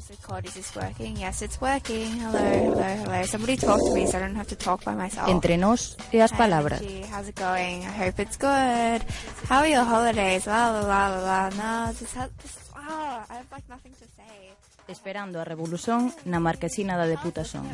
this record, is this working? Yes, it's working. Hello, hello, hello. Somebody talk to me so I don't have to talk by myself. Entre nós e as palabras. Hi, how's it going? I hope it's good. How are your holidays? La, la, la, la, la. No, this, this, oh, I have like nothing to say. Esperando a revolución na marquesina da deputación.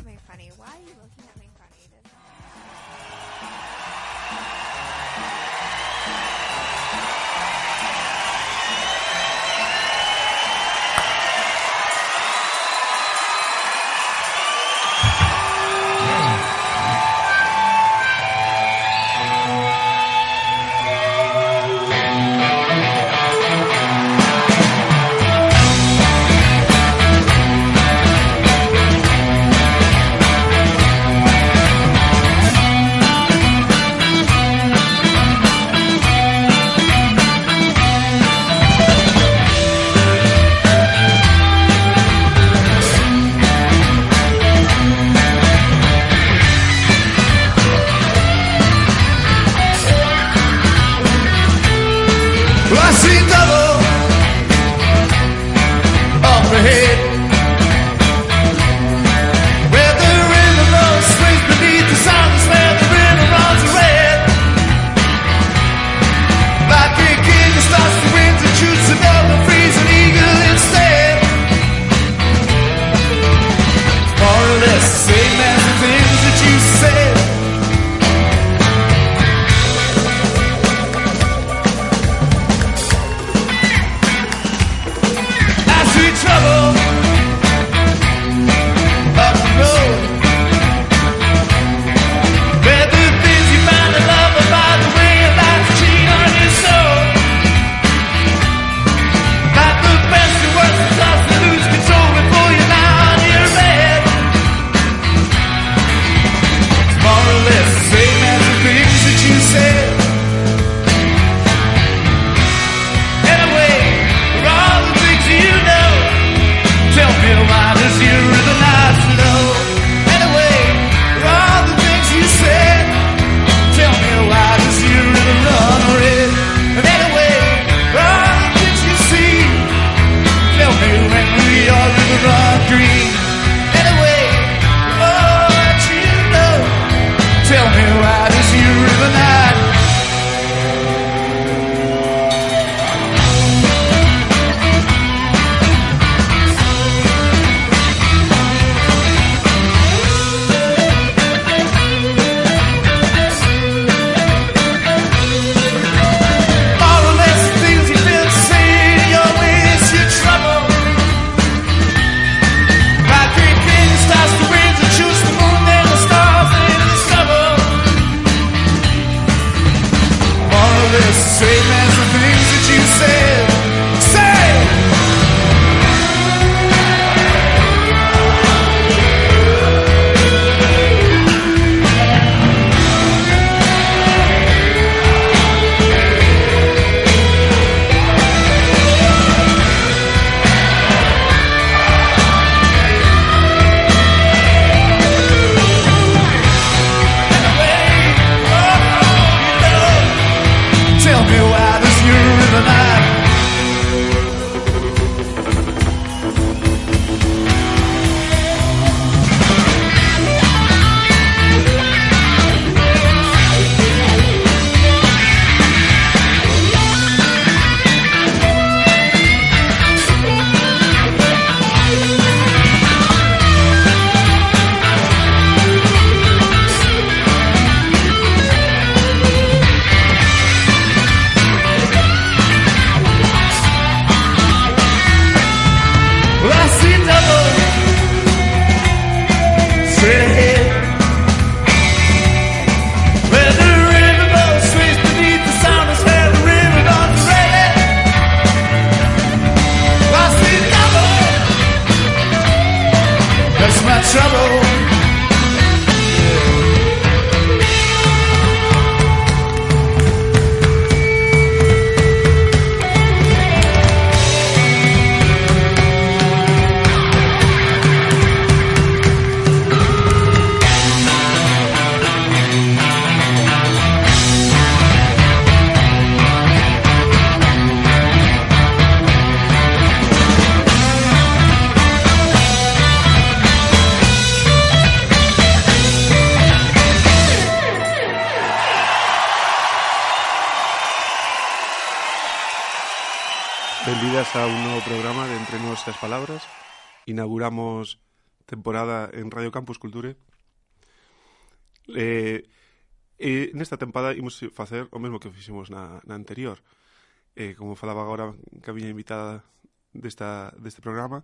celebramos temporada en Radio Campus Culture. Eh, eh e nesta temporada imos facer o mesmo que fixemos na, na anterior. Eh, como falaba agora que a miña invitada desta, deste programa,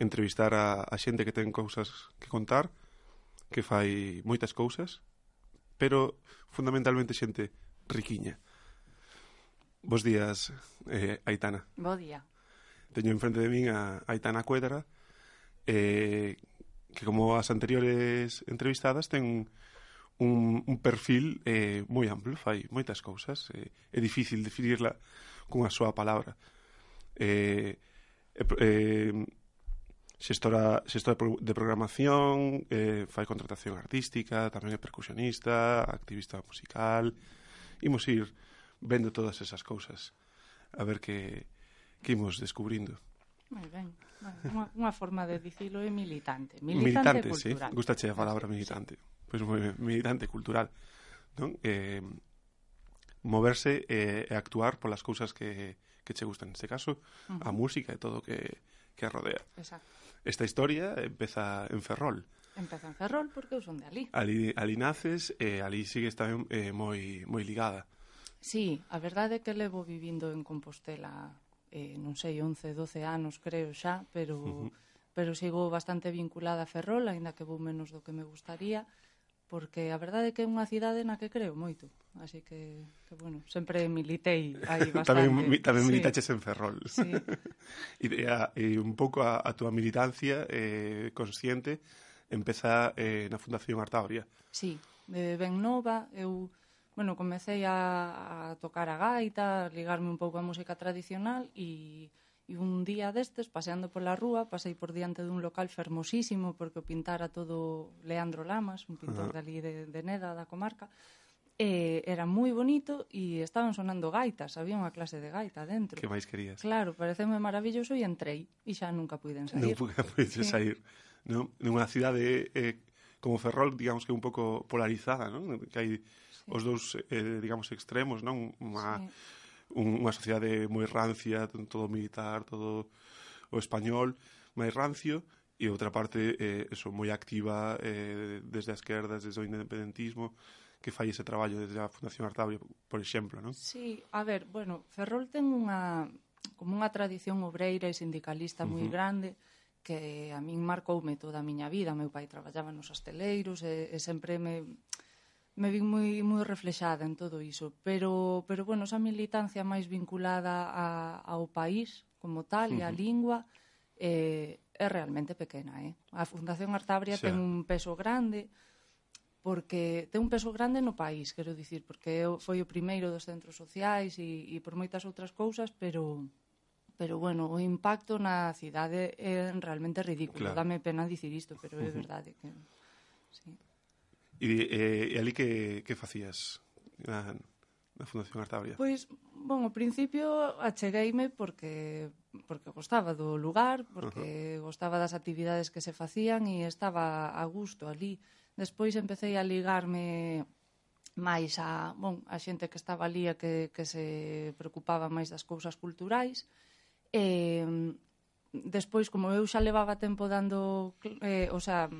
entrevistar a, a xente que ten cousas que contar, que fai moitas cousas, pero fundamentalmente xente riquiña. Bos días, eh, Aitana. Bo día. Teño enfrente de min a Aitana Cuedra, eh, que como as anteriores entrevistadas ten un, un perfil eh, moi amplo, fai moitas cousas, eh, é difícil definirla cunha súa palabra. Eh, eh, xestora, xestora de programación, eh, fai contratación artística, tamén é percusionista, activista musical, imos ir vendo todas esas cousas, a ver que, que imos descubrindo. Moi ben. Unha, unha forma de dicilo é militante. Militante, militante cultural. Sí. Gustache a palabra militante. Pois pues moi ben, militante cultural. Non? Eh, moverse eh, e eh, actuar polas cousas que, que che gustan. Neste caso, uh -huh. a música e todo o que, que rodea. Exacto. Esta historia empeza en Ferrol. Empeza en Ferrol porque eu son de ali. Ali, ali naces e eh, ali sigues tamén eh, moi, moi ligada. Sí, a verdade é que levo vivindo en Compostela eh, non sei, 11, 12 anos creo xa, pero uh -huh. pero sigo bastante vinculada a Ferrol, aínda que vou menos do que me gustaría, porque a verdade é que é unha cidade na que creo moito, así que, que bueno, sempre militei aí bastante. tamén tamén militaches en Ferrol. Sí. e, a, e un pouco a, a túa militancia eh, consciente empeza eh, na Fundación Artauria. Sí, de Benova, eu bueno, comecei a, a tocar a gaita, a ligarme un pouco a música tradicional e, e un día destes, paseando pola rúa, pasei por diante dun local fermosísimo porque o pintara todo Leandro Lamas, un pintor dali de, de Neda, da comarca, e era moi bonito e estaban sonando gaitas, había unha clase de gaita dentro. Que máis querías? Claro, pareceme maravilloso e entrei e xa nunca puiden sair. Nunca puiden sí. sair. Non, nunha cidade eh, como Ferrol, digamos que un pouco polarizada, non? Que hai os dous, eh, digamos, extremos, non? Unha, sí. un, unha sociedade moi rancia, todo militar, todo o español, máis rancio, e outra parte, eh, eso, moi activa eh, desde a esquerda, desde o independentismo, que fai ese traballo desde a Fundación Artabria, por exemplo, non? Sí, a ver, bueno, Ferrol ten unha como unha tradición obreira e sindicalista uh -huh. moi grande que a min marcoume toda a miña vida. Meu pai traballaba nos asteleiros e, e sempre me me vin moi, moi reflexada en todo iso. Pero, pero bueno, esa militancia máis vinculada a, ao país como tal uh -huh. e a lingua eh, é realmente pequena. Eh? A Fundación Artabria Xa. ten un peso grande, porque ten un peso grande no país, quero dicir, porque foi o primeiro dos centros sociais e, e por moitas outras cousas, pero pero bueno, o impacto na cidade é realmente ridículo. Claro. Dame pena dicir isto, pero é verdade que sí. E, e, e ali que, que facías na, na Fundación Artabria? Pois, bon, ao principio achegueime porque porque gostaba do lugar, porque uh -huh. gostaba das actividades que se facían e estaba a gusto ali. Despois empecé a ligarme máis a, bon, a xente que estaba ali e que, que se preocupaba máis das cousas culturais e, despois, como eu xa levaba tempo dando, eh, o sea,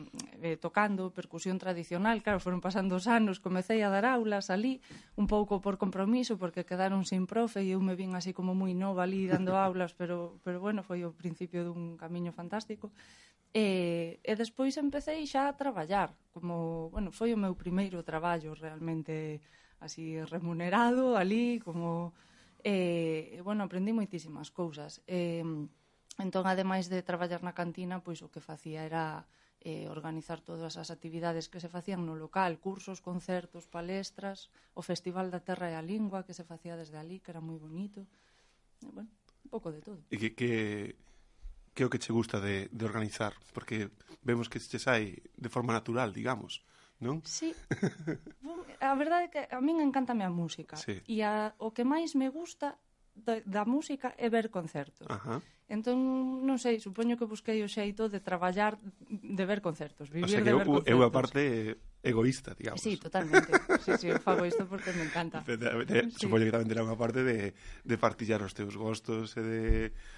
eh, tocando percusión tradicional, claro, foron pasando os anos, comecei a dar aulas ali, un pouco por compromiso, porque quedaron sin profe e eu me vin así como moi nova ali dando aulas, pero, pero bueno, foi o principio dun camiño fantástico. E, e despois empecé xa a traballar, como, bueno, foi o meu primeiro traballo realmente así remunerado ali, como... E, eh, bueno, aprendí moitísimas cousas. Eh, Entón, ademais de traballar na cantina, pois o que facía era eh, organizar todas as actividades que se facían no local, cursos, concertos, palestras, o Festival da Terra e a Lingua que se facía desde ali, que era moi bonito. E, bueno, un pouco de todo. E que, que, que é o que che gusta de, de organizar? Porque vemos que che sai de forma natural, digamos, non? Sí. a verdade é que a min encantame a música. Sí. E a, o que máis me gusta da, da música é ver concertos. Ajá Entón, non sei, supoño que busquei o xeito de traballar, de ver concertos, vivir o sea que de ver eu, concertos. eu a parte egoísta, digamos. Sí, totalmente. Sí, sí, eu fago isto porque me encanta. De, de, de, sí. Supoño que tamén terá unha parte de, de partillar os teus gostos e de...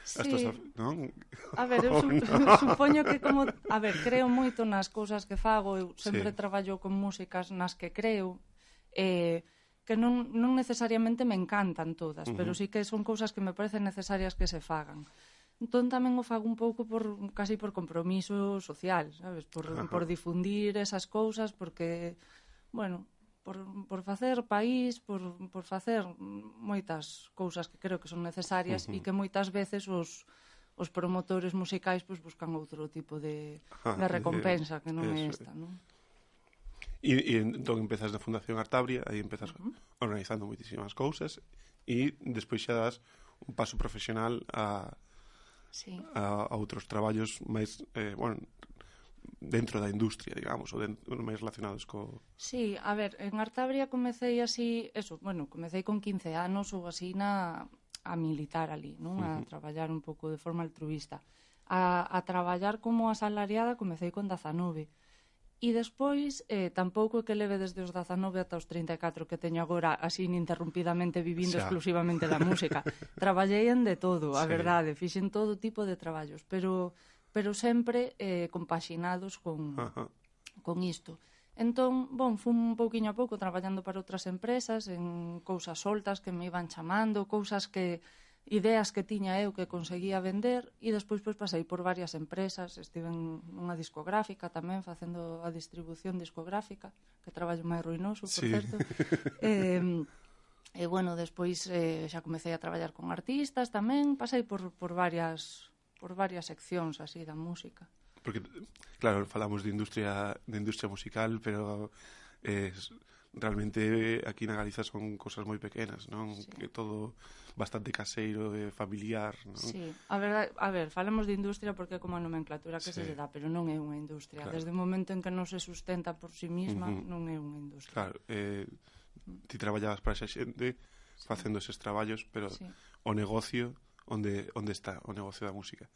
Sí. As tuas, non? A ver, eu su, no. supoño que como... A ver, creo moito nas cousas que fago, eu sempre sí. traballo con músicas nas que creo, eh, que non, non necesariamente me encantan todas, uh -huh. pero sí que son cousas que me parecen necesarias que se fagan. Entón tamén o fago un pouco por casi por compromiso social, sabes, por Ajá. por difundir esas cousas porque bueno, por por facer país, por por facer moitas cousas que creo que son necesarias uh -huh. e que moitas veces os os promotores musicais pois buscan outro tipo de Ajá, de eh, recompensa que non é esta, non? E, e entón empezas na Fundación Artabria, aí empezas uh -huh. organizando moitísimas cousas e despois xa das un paso profesional a sí. a, a outros traballos máis, eh, bueno, dentro da industria, digamos, ou dentro, máis relacionados co... Sí, a ver, en Artabria comecei así, eso, bueno, comecei con 15 anos ou así na a militar ali, non? A uh -huh. traballar un pouco de forma altruista. A, a traballar como asalariada comecei con 19. E despois, eh, tampouco é que leve desde os 19 ata os 34 que teño agora así ininterrumpidamente vivindo Xa. exclusivamente da música. Traballei en de todo, a sí. verdade, fixen todo tipo de traballos, pero pero sempre eh, compaxinados con, Ajá. con isto. Entón, bon, fun un pouquiño a pouco traballando para outras empresas, en cousas soltas que me iban chamando, cousas que ideas que tiña eu que conseguía vender e despois pois pasei por varias empresas, estive en unha discográfica tamén facendo a distribución discográfica, que traballo máis ruinoso, por sí. certo. eh, e bueno, despois eh, xa comecei a traballar con artistas tamén, pasei por, por varias por varias seccións así da música. Porque claro, falamos de industria de industria musical, pero eh, realmente aquí na Galiza son cosas moi pequenas, non? Sí. Que todo bastante caseiro e familiar, non? Sí. A ver, a ver, falamos de industria porque é como a nomenclatura que sí. se lle dá, pero non é unha industria. Claro. Desde o momento en que non se sustenta por si sí mesma, uh -huh. non é unha industria. Claro, eh, ti traballabas para esa xente sí. facendo eses traballos, pero sí. o negocio onde onde está o negocio da música.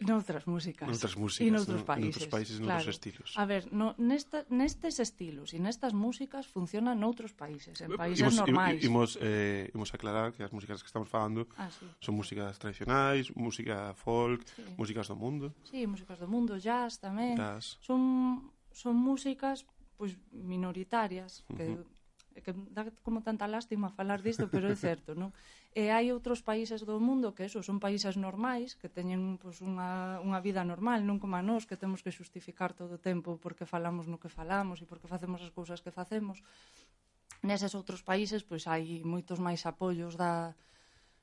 Noutras músicas. Noutras músicas. E noutros países. Noutros países, noutros claro. estilos. A ver, no, nesta, nestes estilos e nestas músicas funcionan noutros países, en países imos, normais. Imos, eh, imos aclarar que as músicas que estamos falando ah, sí. son músicas tradicionais, música folk, sí. músicas do mundo. Sí, músicas do mundo, jazz tamén. Jazz. Son, son músicas pois, minoritarias, uh -huh. que que dá como tanta lástima falar disto, pero é certo, non? E hai outros países do mundo que eso, son países normais, que teñen pues, unha, unha vida normal, non como a nós, que temos que xustificar todo o tempo porque falamos no que falamos e porque facemos as cousas que facemos. Neses outros países, pois hai moitos máis apoios da,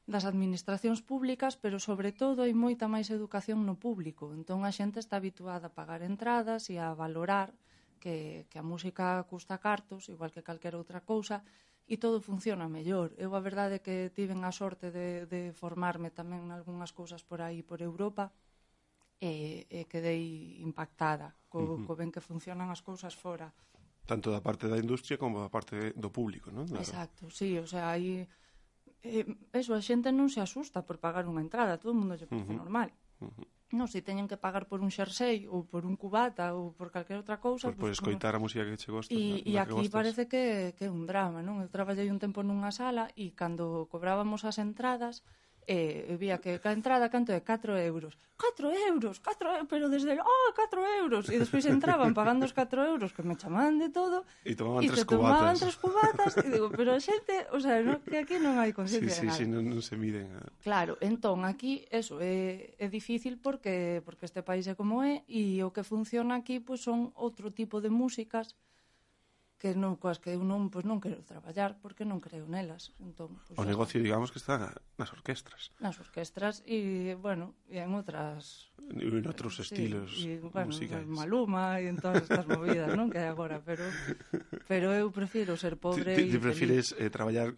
das administracións públicas, pero sobre todo hai moita máis educación no público. Entón a xente está habituada a pagar entradas e a valorar que, que a música custa cartos, igual que calquera outra cousa, e todo funciona mellor. Eu a verdade é que tiven a sorte de, de formarme tamén en algunhas cousas por aí por Europa e, e quedei impactada co, uh -huh. co ben que funcionan as cousas fora. Tanto da parte da industria como da parte do público, non? Claro. Exacto, sí, o sea, aí... Eh, eso, a xente non se asusta por pagar unha entrada, todo o mundo lle parece uh -huh. normal. Uh -huh non sei, teñen que pagar por un xersei ou por un cubata ou por calquer outra cousa, pois, pois pues, pues, escoitar a música que che gosta. E, e aquí gostas. parece que que é un drama, non? Eu traballei un tempo nunha sala e cando cobrábamos as entradas, E eu vía que a entrada canto é 4 euros. 4 euros, 4 euros, pero desde... Ah, oh, 4 euros. E despois entraban pagando os 4 euros que me chamaban de todo. E tomaban e tres cubatas. tomaban tres cubatas. E digo, pero a xente, o sea, no, que aquí non hai conciencia sí, sí, nada. Sí, non, non se miden. A... Claro, entón, aquí, eso, é, é difícil porque porque este país é como é e o que funciona aquí pois, pues, son outro tipo de músicas que non coas que eu non pois non quero traballar porque non creo nelas. Entón, pois, o negocio, digamos que está nas orquestras. Nas orquestras e, bueno, e en outras en outros estilos sí, y, bueno, musicais. Maluma e en todas estas movidas, non, que hai agora, pero pero eu prefiro ser pobre ti, ti, e ti prefires eh, traballar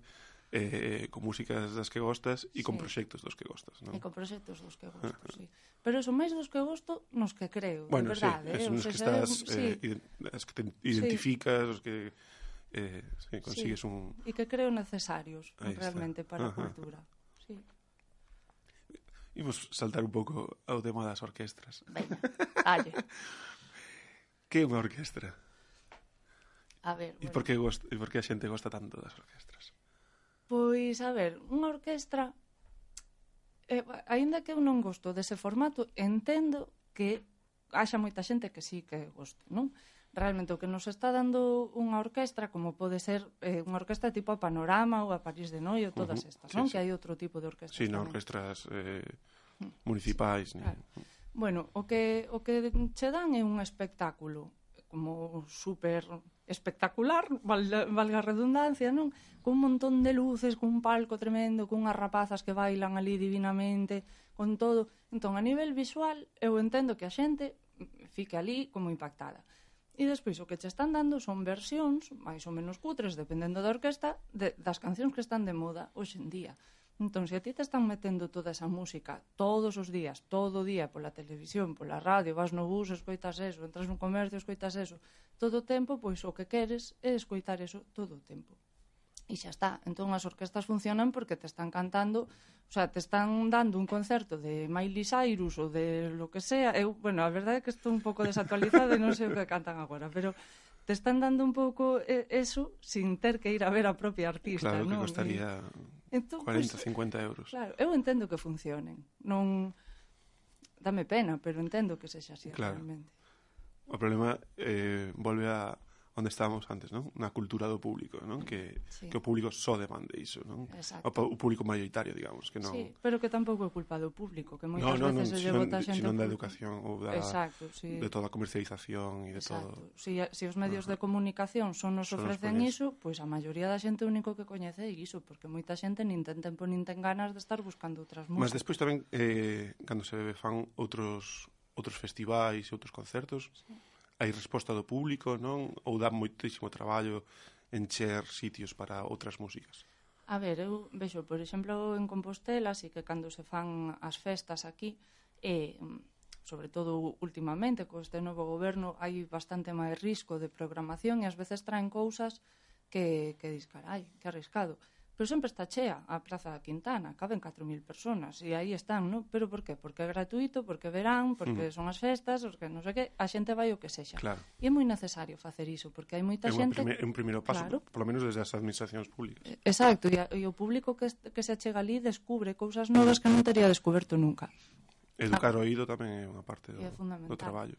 eh, con músicas das que gostas e sí. con proxectos dos que gostas, non? E con proxectos dos que gosto, sí. Pero son máis dos que gosto nos que creo, bueno, de verdade. Sí, eh? nos que estás, eh, sí. as que te identificas, sí. os que eh, sí, consigues sí. un... E que creo necesarios Ahí realmente está. para Ajá. a cultura. Sí. Imos saltar un pouco ao tema das orquestras. Venga, dalle. que é unha orquestra? A ver, bueno. E por que, gost... e por que a xente gosta tanto das orquestras? Pois, a ver, unha orquestra eh, aínda que eu non gosto dese formato, entendo que haxa moita xente que sí que goste, non? Realmente o que nos está dando unha orquestra, como pode ser eh, unha orquestra tipo a Panorama ou a París de Noio, todas estas, uh -huh. Sí, non? Sí. Que hai outro tipo de orquestras. Sí, na orquestras eh, municipais. Sí, ni... claro. Bueno, o que, o que che dan é un espectáculo como super espectacular, valga a redundancia, non? Con un montón de luces, cun palco tremendo, cunhas rapazas que bailan ali divinamente, con todo. Entón, a nivel visual, eu entendo que a xente fique ali como impactada. E despois o que che están dando son versións máis ou menos cutres, dependendo da orquesta, de, das cancións que están de moda hoxe en día. Entón, se a ti te están metendo toda esa música todos os días, todo o día, pola televisión, pola radio, vas no bus, escoitas eso, entras nun comercio, escoitas eso, todo o tempo, pois o que queres é escoitar eso todo o tempo. E xa está. Entón, as orquestas funcionan porque te están cantando, o sea, te están dando un concerto de Miley Cyrus ou de lo que sea. Eu, bueno, a verdade é que estou un pouco desactualizada e non sei o que cantan agora, pero te están dando un pouco eh, eso sin ter que ir a ver a propia artista. Claro, non? costaría e, entón, 40, pues, 50 euros. Claro, eu entendo que funcionen. Non dame pena, pero entendo que sexa así claro. realmente. O problema eh, volve a onde estábamos antes, non? Na cultura do público, non? Que, sí. que o público só demande iso, non? Exacto. O, o público maioritario, digamos, que non... Sí, pero que tampouco é culpa do público, que moitas no, no, veces no, se llevo a xente... Da educación ou da... Exacto, sí. De toda a comercialización e de Exacto. todo... Si, si os medios de comunicación son nos son ofrecen nos iso, pois pues a maioría da xente o único que coñece é iso, porque moita xente nin ten tempo nin ten ganas de estar buscando outras músicas. Mas despois tamén, eh, cando se fan outros outros festivais e outros concertos, sí hai resposta do público, non? Ou dá moitísimo traballo encher sitios para outras músicas? A ver, eu vexo, por exemplo, en Compostela, así que cando se fan as festas aquí, eh, sobre todo últimamente, co este novo goberno, hai bastante máis risco de programación e ás veces traen cousas que, que dis, carai, que arriscado pero sempre está chea a Praza da Quintana, caben 4.000 personas e aí están, non? Pero por qué? Porque é gratuito, porque é verán, porque mm. son as festas, porque non sei que, a xente vai o que sexa. Claro. E é moi necesario facer iso, porque hai moita é xente... É un primeiro paso, claro. polo menos desde as administracións públicas. Exacto, e, a, e o público que, que se achega ali descubre cousas novas que non teria descoberto nunca. Educar o oído tamén é unha parte do, é do traballo.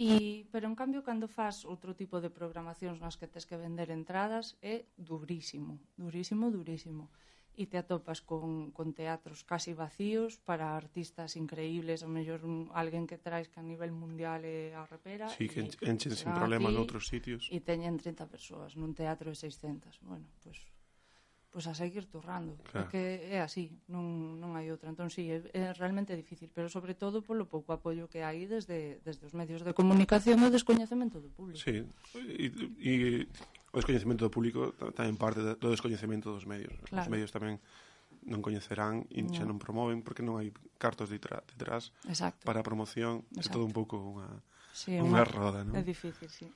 E, pero en cambio cando faz outro tipo de programacións nas que tes que vender entradas é durísimo, durísimo, durísimo e te atopas con, con teatros casi vacíos para artistas increíbles, o mellor un, alguén que traes que a nivel mundial é a repera. Sí, que enchen sin problema noutros sitios. E teñen 30 persoas nun teatro de 600. Bueno, pois pues, pois a seguir turrando, claro. que é así, non, non hai outra. Entón, sí, é, é realmente difícil, pero sobre todo polo pouco apoio que hai desde, desde os medios de comunicación e o descoñecemento do público. Sí, e, e o descoñecemento do público tamén parte do descoñecemento dos medios. Claro. Os medios tamén non coñecerán e no. xa non promoven porque non hai cartos detrás, detrás Exacto. para a promoción. Exacto. É todo un pouco unha, sí, unha, unha roda, non? É difícil, sí.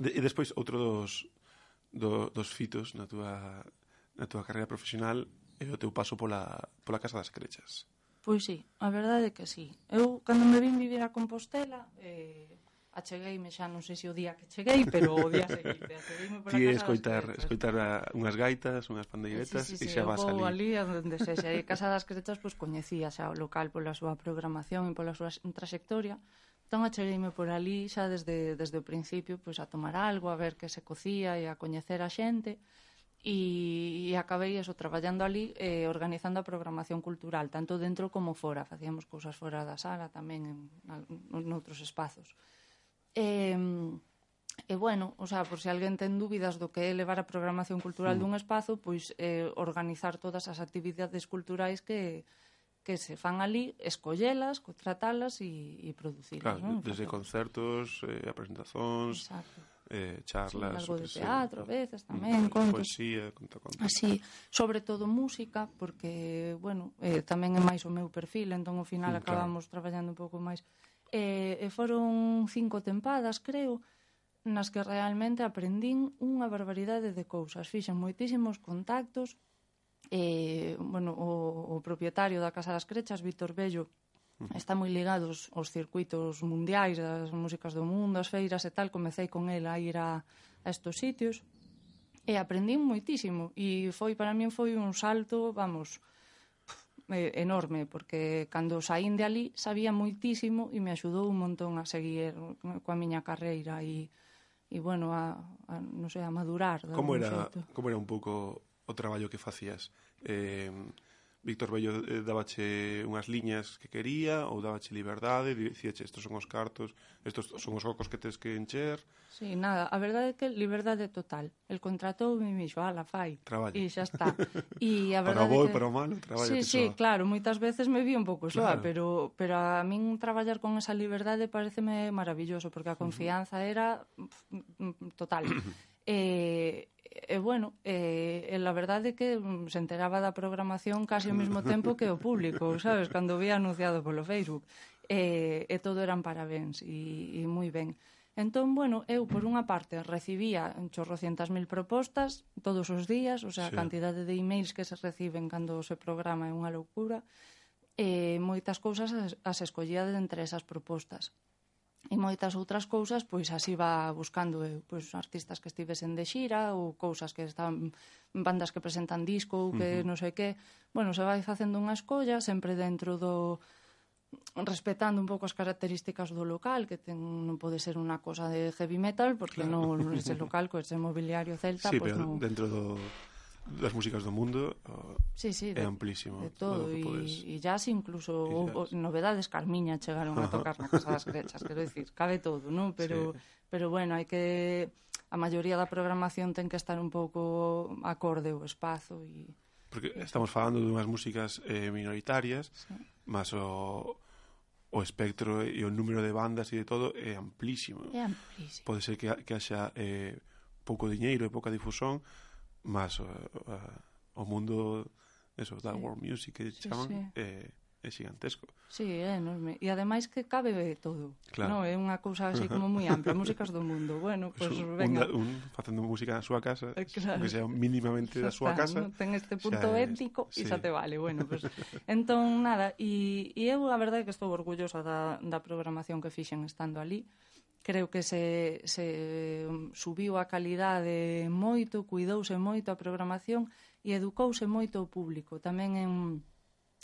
De, e despois, outro dos, do, dos fitos na túa, na túa carreira profesional e o teu paso pola, pola Casa das Crechas. Pois sí, a verdade é que sí. Eu, cando me vim vivir a Compostela, eh, achegueime xa, non sei se o día que cheguei, pero o día seguinte, achegueime pola Ti casa escoitar, Crechas. escoitar a, unhas gaitas, unhas pandeiretas sí, sí, sí, e xa vas ali. ali onde sexa, e Casa das Crechas, pois, coñecía xa o local pola súa programación e pola súa traxectoria, Entón achegueime por ali xa desde, desde o principio pois a tomar algo, a ver que se cocía e a coñecer a xente. E, e acabei eso, traballando ali eh, organizando a programación cultural tanto dentro como fora, facíamos cousas fora da sala tamén en, en, outros espazos. E, e bueno, o sea, por se si alguén ten dúbidas do que é levar a programación cultural dun espazo pois eh, organizar todas as actividades culturais que, que se fan ali, escollelas, contratalas e, e producilas. Claro, non? desde Exacto. concertos, eh, presentacións, Exacto. eh, charlas... Sí, algo de teatro, a veces tamén, mm, contos. Poesía, conta contos. Así, sobre todo música, porque, bueno, eh, tamén é máis o meu perfil, entón ao final mm, acabamos claro. traballando un pouco máis. Eh, e foron cinco tempadas, creo, nas que realmente aprendín unha barbaridade de cousas. Fixen moitísimos contactos, eh, bueno, o, o propietario da Casa das Crechas, Víctor Bello, está moi ligado aos, aos circuitos mundiais, das músicas do mundo, as feiras e tal, comecei con el a ir a, a estos sitios e aprendín moitísimo e foi para min foi un salto, vamos, eh, enorme, porque cando saín de ali sabía moitísimo e me axudou un montón a seguir coa miña carreira e, e bueno, a, a, non sei, a madurar. Como era, como era un pouco o traballo que facías. Eh, Víctor Bello eh, dabache unhas liñas que quería ou dabache liberdade, dicíache estos son os cartos, estos son os ocos que tes que encher. Sí, nada, a verdade é que liberdade total. El contratou mi mismo, ala, fai. Traballo. E xa está. E a verdade para o bo e que... para o malo, traballo sí, que Sí, soa. claro, moitas veces me vi un pouco soa, claro. pero, pero a min traballar con esa liberdade pareceme maravilloso, porque a confianza uh -huh. era pff, total. E, e bueno, e, e la verdade é que mm, se enteraba da programación casi ao mesmo tempo que o público, sabes, cando vía anunciado polo Facebook. E, e todo eran parabéns e, e moi ben. Entón, bueno, eu por unha parte recibía chorrocientas mil propostas todos os días, o sea, sí. a cantidade de emails que se reciben cando se programa é unha loucura, e moitas cousas as, as escollía de entre esas propostas e moitas outras cousas, pois así va buscando eu, pois artistas que estivesen de xira ou cousas que están bandas que presentan disco ou que uh -huh. non sei que. Bueno, se vai facendo unha escolla sempre dentro do respetando un pouco as características do local, que ten, non pode ser unha cosa de heavy metal, porque claro. non ese local co ese mobiliario celta, sí, pois pero non... dentro do das músicas do mundo uh, sí, sí, é de, amplísimo. De todo, e podes... e jazz incluso, y jazz. O, novedades Carmiña chegaron a tocar na Casa das Grechas, quero dicir, cabe todo, non? Pero, sí. pero bueno, hai que... A maioría da programación ten que estar un pouco acorde o espazo e... Porque estamos falando dunhas músicas eh, minoritarias, sí. mas o, o espectro e o número de bandas e de todo é amplísimo. É amplísimo. Pode ser que, que haxa eh, pouco diñeiro e pouca difusión, mas o, eh, eh, o mundo eso, da sí. world music que sí, chaman sí. Eh, é xigantesco. Sí, é enorme. E ademais que cabe todo. Claro. No, é unha cousa así como moi ampla, músicas do mundo. Bueno, pois pues, un, venga. Un, un facendo música na súa casa, eh, claro. que sea mínimamente xa da súa casa. No? Ten este punto ético e sí. xa te vale. Bueno, pues, entón, nada, e, e eu a verdade é que estou orgullosa da, da programación que fixen estando ali creo que se, se mm, subiu a calidade moito, cuidouse moito a programación e educouse moito o público, tamén en,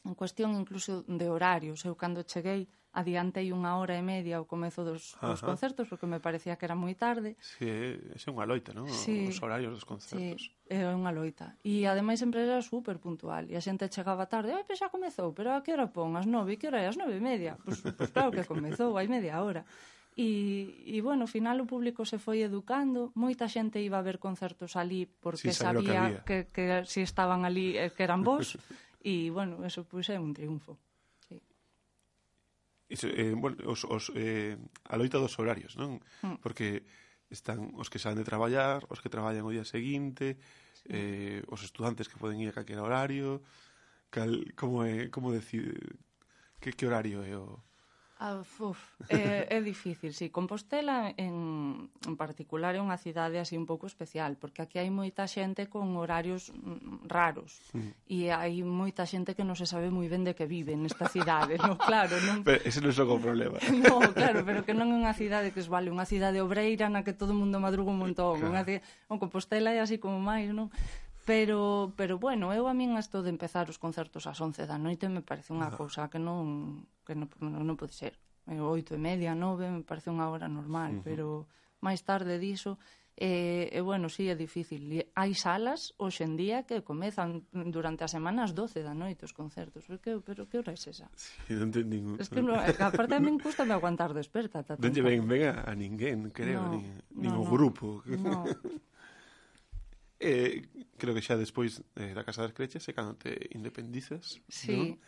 en cuestión incluso de horarios. Eu cando cheguei adiantei unha hora e media ao comezo dos, Ajá. dos concertos porque me parecía que era moi tarde. Sí, é unha loita, non? Sí, Os horarios dos concertos. Sí, é unha loita. E ademais sempre era super puntual. E a xente chegaba tarde, ai, pero xa comezou, pero a que hora pon? As nove, que hora é? As nove e media. Pois, pues, pues, claro que comezou, hai media hora. E, e bueno, ao final o público se foi educando, moita xente iba a ver concertos ali porque sí, sabía que, que, que si estaban ali eh, que eran vos e bueno, eso pois pues, é un triunfo. Sí. Iso, eh, bueno, os, os, eh, a loita dos horarios, non? Mm. Porque están os que saben de traballar, os que traballan o día seguinte, sí. eh, os estudantes que poden ir a calquera horario, cal, como, é, como decide, que, que horario é o Ah, uf, é, é difícil, sí. Compostela en, en particular é unha cidade así un pouco especial, porque aquí hai moita xente con horarios mm, raros sí. e hai moita xente que non se sabe moi ben de que vive nesta cidade, no, claro. Non... Pero ese non é o problema. no, claro, pero que non é unha cidade que es vale, unha cidade obreira na que todo o mundo madruga un montón. Claro. Unha cidade... O Compostela é así como máis, non? Pero, pero bueno, eu a min isto de empezar os concertos ás 11 da noite me parece unha cousa que non que non, non, non pode ser. Oito e media, nove, me parece unha hora normal, uh -huh. pero máis tarde diso, e, e bueno, si sí, é difícil. E hai salas hoxe en día que comezan durante a semana ás 12 da noite os concertos. Pero que, pero que hora é esa? Sí, non ten ningún... Es que no, aparte a min custa me aguantar desperta. Non lle ven, ven a, a ninguén, creo, no, ni, no, nin no, o grupo. No. eh, creo que xa despois eh, da Casa das Creches é cando te independizas sí.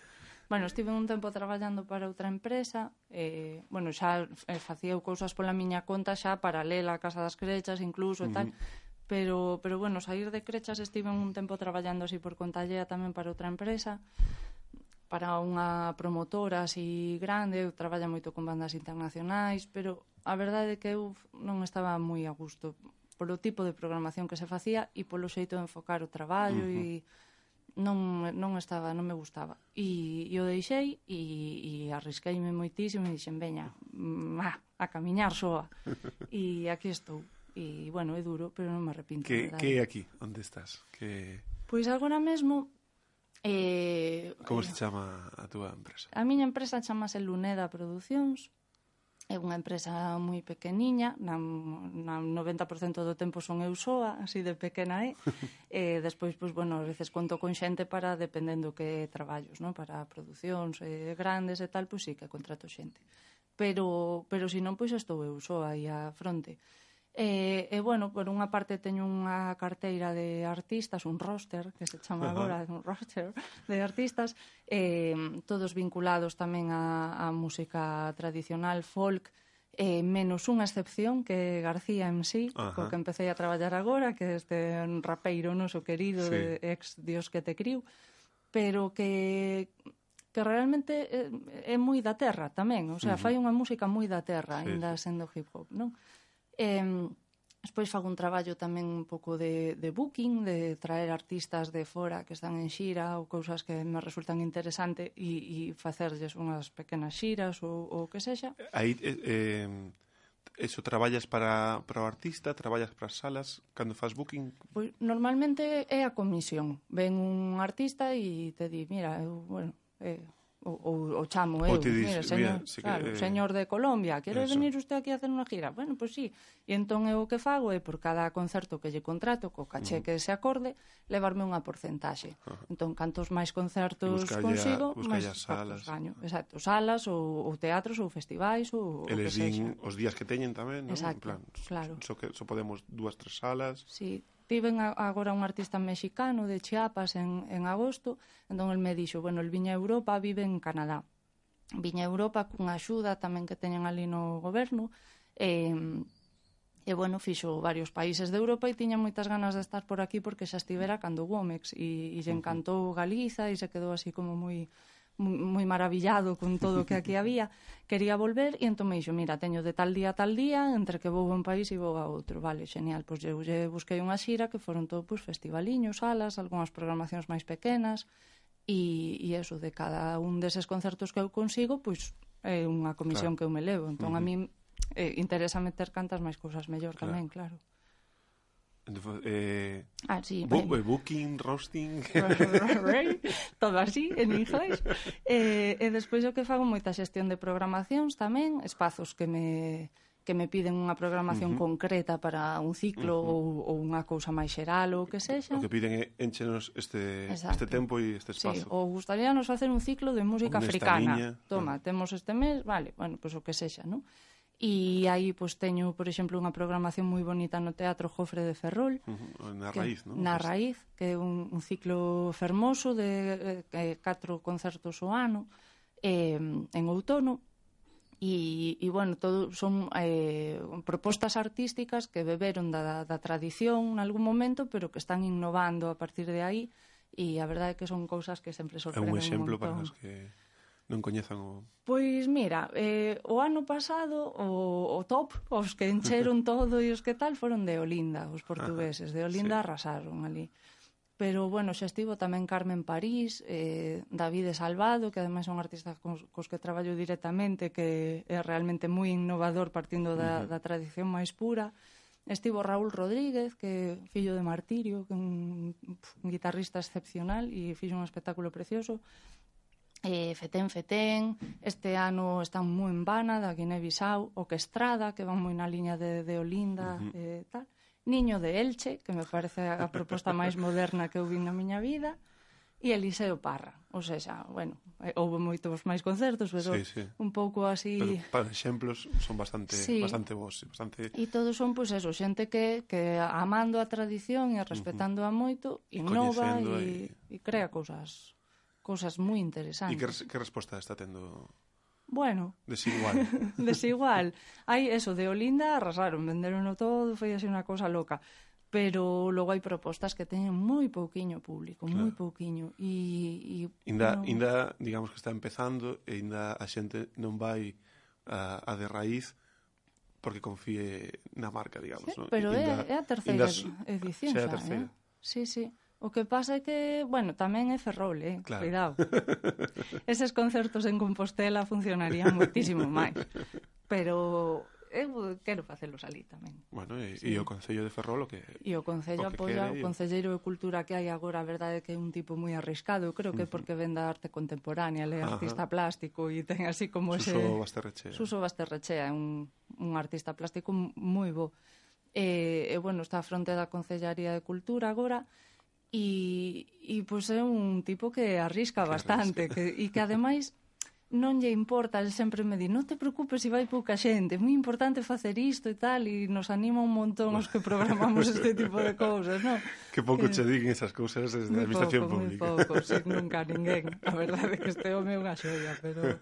Bueno, estive un tempo traballando para outra empresa, eh, bueno, xa eh, facía cousas pola miña conta xa paralela a Casa das Crechas incluso e tal, uh -huh. pero, pero bueno, sair de Crechas estive un tempo traballando así por conta llea tamén para outra empresa, para unha promotora así grande, eu traballa moito con bandas internacionais, pero a verdade é que eu non estaba moi a gusto polo tipo de programación que se facía e polo xeito de enfocar o traballo uh -huh. e non, non estaba, non me gustaba. E, e o deixei e, e arrisqueime moitísimo e dixen, veña, ma, a camiñar soa. E aquí estou. E, bueno, é duro, pero non me arrepinto. Que, que é aquí? Onde estás? Que... Pois agora mesmo Eh, Como se eh, chama a túa empresa? A miña empresa chamase Luneda Producións É unha empresa moi pequeniña, na, na 90% do tempo son eu soa, así de pequena é. e eh, despois, pois, bueno, a veces conto con xente para, dependendo que traballos, non? Para producións eh, grandes e tal, pois sí que contrato xente. Pero, pero se non, pois estou eu soa aí a fronte. E, e bueno, por unha parte teño unha carteira de artistas, un roster, que se chama agora, un roster de artistas, eh, todos vinculados tamén a, a música tradicional, folk, eh, menos unha excepción que García en sí, Ajá. co que empecé a traballar agora, que este rapeiro noso querido sí. de ex Dios que te criu, pero que que realmente é, é moi da terra tamén, o sea, uh -huh. fai unha música moi da terra, sí. ainda sendo hip hop, non? Eh, Despois fago un traballo tamén un pouco de, de booking, de traer artistas de fora que están en xira ou cousas que me resultan interesante e, e facerlles unhas pequenas xiras ou, ou que sexa. Aí, eh, eh, eso, traballas para, para o artista, traballas para as salas, cando faz booking? Pois, normalmente é a comisión. Ven un artista e te di, mira, eu, bueno, eh, o, o chamo eu, te dis, mira, señor, mira, se claro, que, eh, señor de Colombia, quere venir usted aquí a hacer unha gira? Bueno, pois pues sí. E entón eu o que fago é por cada concerto que lle contrato, co caché uh -huh. que se acorde, levarme unha porcentaxe. Uh -huh. Entón, cantos máis concertos buscalla, consigo, máis salas. Gaño. Exacto, salas ou, ou teatros ou festivais ou o que sexa. os días que teñen tamén, non? Exacto, en plan, claro. So, so que, so podemos dúas, tres salas. Sí, tiven agora un artista mexicano de Chiapas en, en agosto, entón el me dixo, bueno, el viña a Europa, vive en Canadá. Viña a Europa cunha axuda tamén que teñen ali no goberno, e, e bueno, fixo varios países de Europa e tiña moitas ganas de estar por aquí porque xa estivera cando Womex e, e lle encantou Galiza e se quedou así como moi moi maravillado con todo o que aquí había, quería volver e entón me dixo, mira, teño de tal día a tal día, entre que vou a un país e vou a outro. Vale, genial, pois eu lle busquei unha xira que foron todo pois, festivaliños, salas, algunhas programacións máis pequenas, e, e eso, de cada un deses concertos que eu consigo, pois é unha comisión claro. que eu me levo. Entón, uh -huh. a mí eh, interesa meter cantas máis cousas mellor claro. tamén, claro. Eh, ah, sí, bu ben. Eh, booking, roasting... todo así, en inglés. Eh, e despois o que fago moita xestión de programacións tamén, espazos que me que me piden unha programación uh -huh. concreta para un ciclo uh -huh. ou, ou unha cousa máis xeral ou que sexa. O que piden é enchenos este, Exacto. este tempo e este espazo. Sí, ou gustaríanos facer un ciclo de música Nesta africana. Toma, uh -huh. temos este mes, vale, bueno, pois pues o que sexa, non? E aí pois teño, por exemplo, unha programación moi bonita no Teatro Jofre de Ferrol, uh -huh. na que, raíz, non? Na raíz, que é un, un ciclo fermoso de eh, eh catro concertos ao ano eh, en outono e, e bueno, todo son eh, propostas artísticas que beberon da, da tradición en algún momento, pero que están innovando a partir de aí e a verdade é que son cousas que sempre sorprenden un É un exemplo un para os que non coñezan o... Pois mira, eh, o ano pasado o, o top, os que encheron todo e os que tal foron de Olinda, os portugueses, de Olinda sí. arrasaron ali. Pero, bueno, xa estivo tamén Carmen París, eh, David Salvado, que ademais é un artista cos, cos que traballo directamente, que é realmente moi innovador partindo da, uh -huh. da tradición máis pura. Estivo Raúl Rodríguez, que fillo de Martirio, que é un, un guitarrista excepcional e fixo un espectáculo precioso eh, Fetén Fetén, este ano están moi en Vana, da Guinea-Bissau, o que Estrada, que van moi na liña de, de Olinda, uh -huh. eh, tal. Niño de Elche, que me parece a proposta máis moderna que eu vi na miña vida, e Eliseo Parra. Ou seja, bueno, eh, houve moitos máis concertos, pero sí, sí. un pouco así... Pero para exemplos son bastante sí. bastante vos, bastante... E todos son, pois, pues, eso, xente que, que amando a tradición e respetándoa moito, innova e, e... e crea cousas cousas moi interesantes. E que, que resposta está tendo Bueno. Desigual. desigual. Hai eso, de Olinda arrasaron, venderon todo, foi así unha cousa loca. Pero logo hai propostas que teñen moi pouquiño público, claro. moi pouquiño. E, e inda, bueno... inda, digamos que está empezando, e inda a xente non vai a, a de raíz porque confíe na marca, digamos. Sí, ¿no? Pero inda, é, é a terceira inda, edición xa. É a terceira. Eh? Sí, sí. O que pasa é que, bueno, tamén é ferrol, eh? Claro. Cuidado. Eses concertos en Compostela funcionarían moitísimo máis. Pero eu quero facelos ali tamén. Bueno, e, sí. e o Concello de Ferrol o que E o Concello apoia o Concelleiro de Cultura que hai agora, a verdade é que é un tipo moi arriscado, eu creo que é porque ven da arte contemporánea, ele é Ajá. artista plástico e ten así como Suso ese Basterrechea. Suso Basterrechea é un un artista plástico moi bo. E, e bueno, está a fronte da Concellaría de Cultura agora, E, e pois é un tipo que arrisca que bastante arrisca. Que, e que ademais non lle importa, ele sempre me di, non te preocupes se vai pouca xente, é moi importante facer isto e tal, e nos anima un montón os que programamos este tipo de cousas, non? Que pouco que... che diguen esas cousas desde a administración pouco, pública. Pouco, sí, nunca ninguén. A verdade é que este home é unha xoia, pero,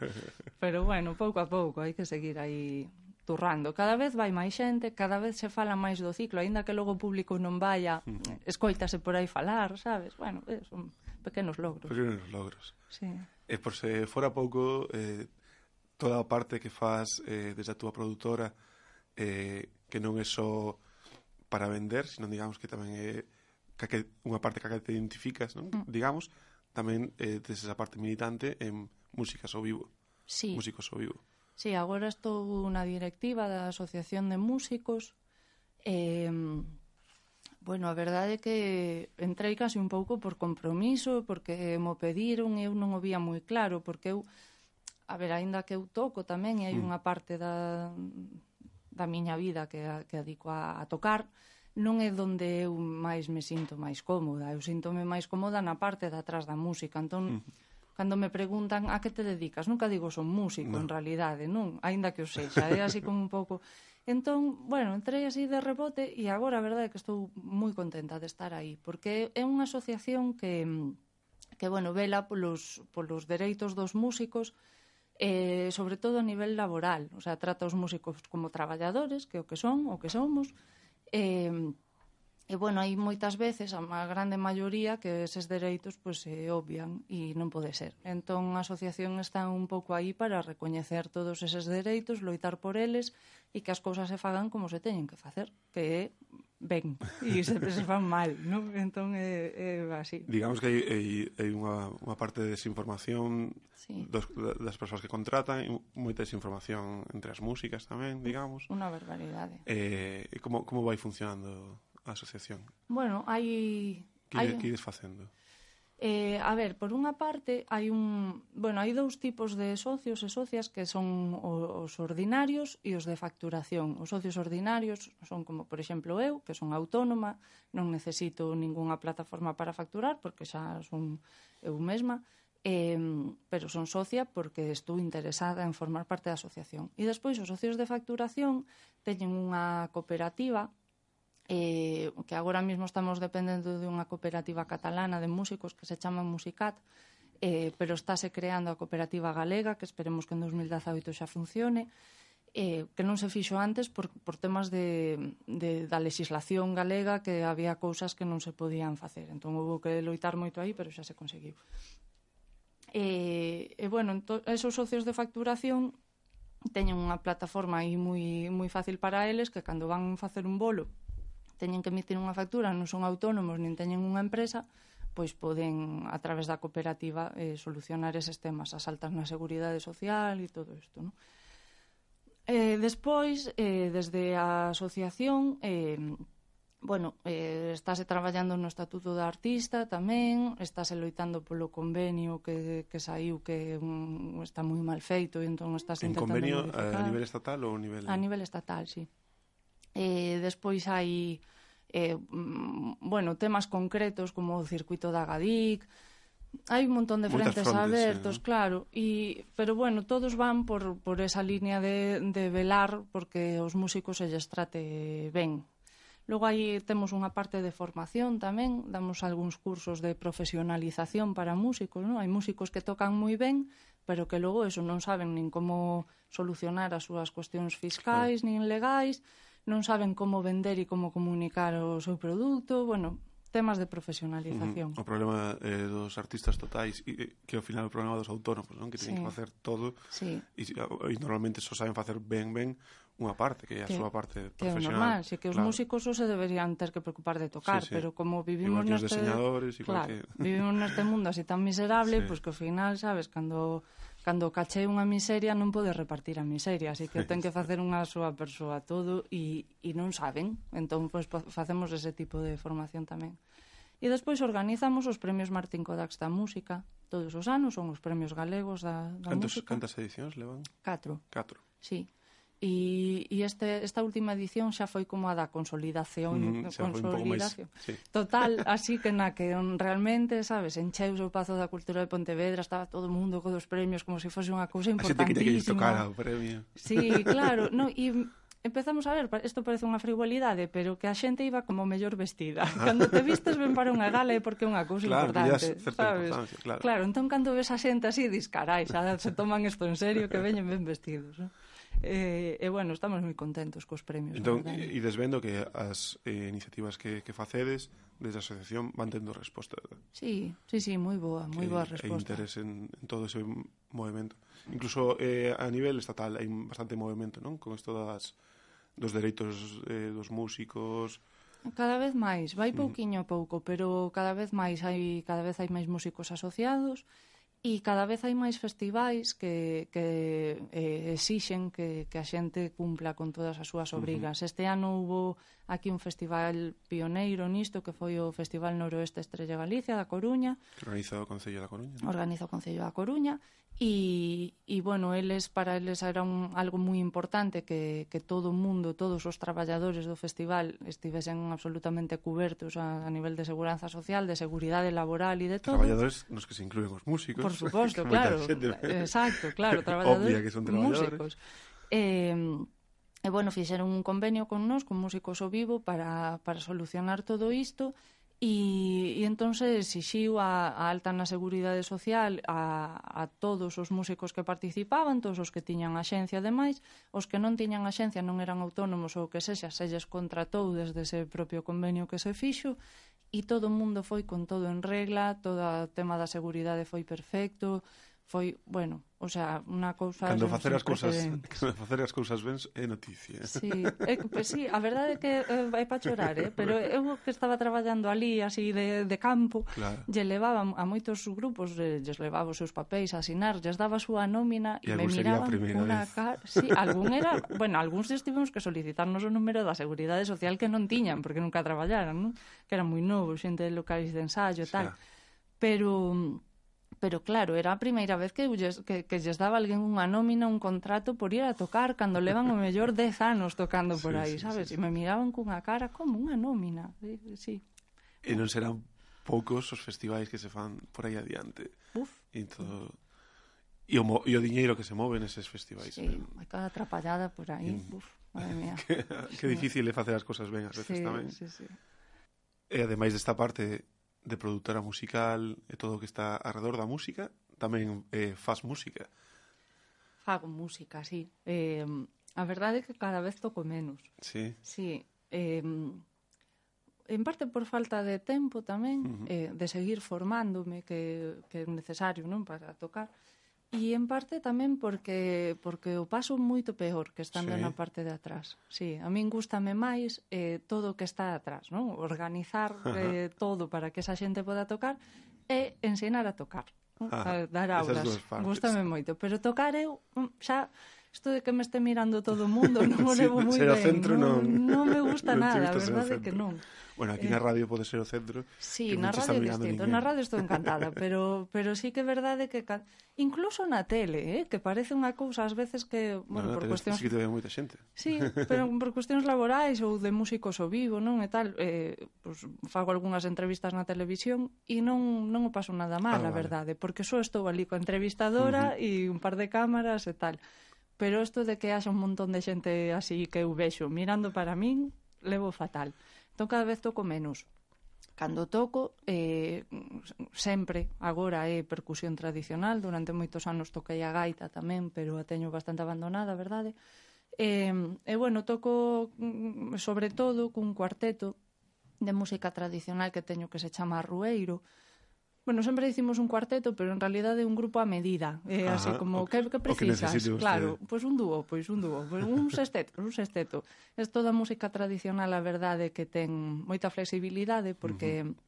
pero bueno, pouco a pouco, hai que seguir aí turrando. Cada vez vai máis xente, cada vez se fala máis do ciclo, aínda que logo o público non vaya, mm. escoítase por aí falar, sabes? Bueno, é, son pequenos logros. Pequenos logros. Sí. E por se fora pouco, eh, toda a parte que faz eh, desde a túa produtora, eh, que non é só para vender, sino digamos que tamén é que, unha parte que te identificas, non? Mm. digamos, tamén eh, tes esa parte militante en músicas ao vivo. Sí. Músicos ao vivo. Sí, agora estou na directiva da Asociación de Músicos. Eh, bueno, a verdade é que entrei casi un pouco por compromiso, porque mo pediron, e eu non o vía moi claro, porque eu, a ver, aínda que eu toco tamén, e hai hmm. unha parte da, da miña vida que, a, que adico a, a tocar, non é donde eu máis me sinto máis cómoda. Eu sinto máis cómoda na parte de atrás da música. Entón, uh -huh cando me preguntan a que te dedicas, nunca digo son músico, no. en realidade, non, aínda que o sexa, é así como un pouco... Entón, bueno, entrei así de rebote e agora a verdade é que estou moi contenta de estar aí, porque é unha asociación que, que bueno, vela polos, polos dereitos dos músicos, eh, sobre todo a nivel laboral, o sea, trata os músicos como traballadores, que o que son, o que somos, eh, E, bueno, hai moitas veces, a má grande maioría, que eses dereitos pois, se obvian e non pode ser. Entón, a asociación está un pouco aí para recoñecer todos eses dereitos, loitar por eles e que as cousas se fagan como se teñen que facer, que é ben e se, se fan mal, non? Entón, é, é así. Digamos que hai, hai, hai unha, unha parte de desinformación sí. dos, das persoas que contratan, moita desinformación entre as músicas tamén, digamos. Unha barbaridade. Eh, como, como vai funcionando a asociación? Bueno, hai... Que, hai... que ides facendo? Eh, a ver, por unha parte hai un, bueno, hai dous tipos de socios e socias que son os ordinarios e os de facturación. Os socios ordinarios son como, por exemplo, eu, que son autónoma, non necesito ningunha plataforma para facturar porque xa son eu mesma, eh, pero son socia porque estou interesada en formar parte da asociación. E despois os socios de facturación teñen unha cooperativa eh, que agora mesmo estamos dependendo de unha cooperativa catalana de músicos que se chama Musicat, eh, pero estáse creando a cooperativa galega, que esperemos que en 2018 xa funcione, eh, que non se fixo antes por, por temas de, de, da legislación galega que había cousas que non se podían facer. Entón, houve que loitar moito aí, pero xa se conseguiu. E, eh, e eh, bueno, entón, esos socios de facturación teñen unha plataforma aí moi, moi fácil para eles que cando van facer un bolo teñen que emitir unha factura, non son autónomos, nin teñen unha empresa, pois poden, a través da cooperativa, eh, solucionar eses temas, as altas na seguridade social e todo isto, non? Eh, despois, eh, desde a asociación, eh, bueno, eh, estáse traballando no Estatuto da Artista tamén, estáse loitando polo convenio que, que saiu que un, está moi mal feito e entón estáse en intentando... En convenio modificar. a nivel estatal ou a nivel... A nivel estatal, sí. Eh, despois hai eh, mm, bueno, temas concretos como o circuito da Gadic, hai un montón de Moitas frentes frontes, abertos, eh, claro, e pero bueno, todos van por por esa línea de de velar porque os músicos se lles trate ben. Logo aí temos unha parte de formación tamén, damos algúns cursos de profesionalización para músicos, non? Hai músicos que tocan moi ben, pero que logo eso non saben nin como solucionar as súas cuestións fiscais claro. nin legais, non saben como vender e como comunicar o seu produto, bueno, temas de profesionalización. O problema eh, dos artistas totais e, que ao final o problema dos autónomos, non? Que teñen sí. que facer todo sí. e, e normalmente só saben facer ben ben unha parte, que é a que, súa parte profesional. Que é normal, si que claro. os músicos só se deberían ter que preocupar de tocar, sí, sí. pero como vivimos igual neste... diseñadores, igual claro, que... vivimos neste mundo así tan miserable, sí. pois pues que ao final, sabes, cando cando cachei caché unha miseria non pode repartir a miseria, así que ten que facer unha súa persoa todo e, e non saben. Entón, pois, facemos ese tipo de formación tamén. E despois organizamos os premios Martín Kodax da Música, todos os anos son os premios galegos da, da Cantos, música. Cantas edicións levan? Catro. Catro. Sí. E, e este, esta última edición xa foi como a da consolidación, mm, xa consolidación. Foi un máis, sí. total, así que na que realmente, sabes, encheus o Pazo da Cultura de Pontevedra, estaba todo o mundo con dos premios como se si fose unha cousa importantísima. A xente que lle tocara o premio. Sí, claro, no, e empezamos a ver, isto parece unha frivolidade, pero que a xente iba como mellor vestida. Cando te vistes ben para unha gala é porque é unha cousa claro, importante, sabes? Claro. claro, entón cando ves a xente así, dis, carai, xa se toman isto en serio, que veñen ben vestidos, non? eh, e bueno, estamos moi contentos cos premios. Entón, e desvendo que as eh, iniciativas que, que facedes desde a asociación van tendo resposta. Sí, sí, sí, moi boa, moi boa resposta. E interés en, en todo ese movimento. Incluso eh, a nivel estatal hai bastante movimento, non? Con isto das, dos dereitos eh, dos músicos, Cada vez máis, vai mm. pouquiño a pouco, pero cada vez máis hai cada vez hai máis músicos asociados E cada vez hai máis festivais que, que eh, exixen que, que a xente cumpla con todas as súas obrigas. Uh -huh. Este ano hubo aquí un festival pioneiro nisto que foi o Festival Noroeste Estrella Galicia da Coruña. Organizado o Concello da Coruña. Organizado o Concello da Coruña E, e bueno, eles para eles era un, algo moi importante que, que todo o mundo, todos os traballadores do festival estivesen absolutamente cubertos a, a nivel de seguranza social, de seguridade laboral e de todo. Traballadores nos que se incluen os músicos. Por suposto, claro. Xente... Exacto, claro, traballadores, Obvia que son traballadores. músicos. Eh, e bueno, fixeron un convenio con nós, con músicos o vivo, para, para solucionar todo isto. E E, e entón se exixiu a, a alta na Seguridade Social a, a todos os músicos que participaban, todos os que tiñan axencia demais, os que non tiñan axencia non eran autónomos ou que sexa, se lles contratou desde ese propio convenio que se fixo, e todo o mundo foi con todo en regla, todo o tema da seguridade foi perfecto, foi, bueno, O sea, unha cousa... Cando facer as cousas, cando facer as cousas ben é noticia. Sí, eh, pues sí, a verdade é que eh, vai para chorar, eh? pero eu que estaba traballando ali así de, de campo, claro. lle levaba a moitos grupos, eh, lles levaba os seus papéis a asinar, lles daba a súa nómina e, e me miraban unha cara... Sí, algún era... Bueno, algúns estivemos que solicitarnos o número da Seguridade Social que non tiñan, porque nunca traballaran, non? Que eran moi novos, xente de locais de ensayo e tal. Xa. Pero pero claro, era a primeira vez que, lles, que, que lles daba alguén unha nómina, un contrato por ir a tocar cando levan o mellor 10 anos tocando por sí, aí, sí, sabes? Sí, sí. E me miraban cunha cara como unha nómina, sí. E non serán poucos os festivais que se fan por aí adiante. Uf. E todo... E o, mo... e o diñeiro que se move neses festivais. Sí, eh? hai cada atrapallada por aí. Mm. Uf, madre mía. que, que difícil é facer as cousas ben ás veces sí, tamén. Sí, sí. E ademais desta parte de produtora musical e todo o que está alrededor da música, tamén eh, faz música. Fago música, sí. Eh, a verdade é que cada vez toco menos. Sí. Sí. Eh, en parte por falta de tempo tamén, uh -huh. eh, de seguir formándome, que, que é necesario non para tocar, E en parte tamén porque porque o paso moito peor que estando sí. na parte de atrás. Sí, a min gustame máis eh, todo o que está atrás, non? Organizar eh, todo para que esa xente poda tocar e ensinar a tocar. Non? A dar aulas. Gústame moito, pero tocar eu mm, xa isto de que me este mirando todo o mundo non o levo moi ben. Centro, non, non, non me gusta non nada, a verdade que non. Bueno, aquí eh, na radio pode ser o centro. Sí, na radio é distinto. Ninguén. Na radio estou encantada, pero pero sí que é verdade que incluso na tele, eh, que parece unha cousa ás veces que, bueno, no, por cuestións sí que te ve moita xente. Sí, pero por cuestións laborais ou de músicos ao vivo, non e tal, eh, pues, fago algunhas entrevistas na televisión e non non o paso nada mal, ah, a vale. verdade, porque só estou ali coa entrevistadora uh -huh. e un par de cámaras e tal. Pero isto de que haxa un montón de xente así que eu vexo mirando para min, levo fatal. Entón, cada vez toco menos. Cando toco, eh, sempre, agora é percusión tradicional, durante moitos anos toquei a gaita tamén, pero a teño bastante abandonada, verdade? E, e bueno, toco mm, sobre todo cun cuarteto de música tradicional que teño que se chama Rueiro, Bueno, sempre dicimos un cuarteto, pero en realidad é un grupo a medida. É eh, Ajá, así como, o, que, que precisas? O que claro, pois pues un dúo, pois pues un dúo, pois pues un sexteto, un sexteto. Es toda música tradicional, a verdade, que ten moita flexibilidade, porque... Uh -huh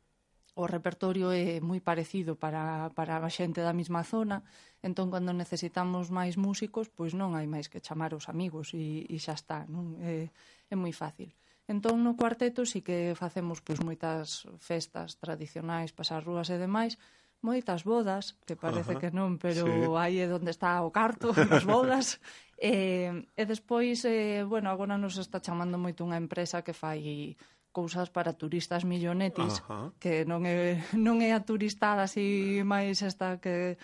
o repertorio é moi parecido para, para a xente da mesma zona, entón cando necesitamos máis músicos, pois non hai máis que chamar os amigos e, e xa está, non? É, é moi fácil. Entón no cuarteto si que facemos pois moitas festas tradicionais, pasar rúas e demais, moitas bodas, que parece Ajá, que non, pero sí. aí é onde está o carto, as bodas. e, e despois, eh, bueno, agora nos está chamando moito unha empresa que fai cousas para turistas millonetis, Ajá. que non é, non é a turistada así máis esta que,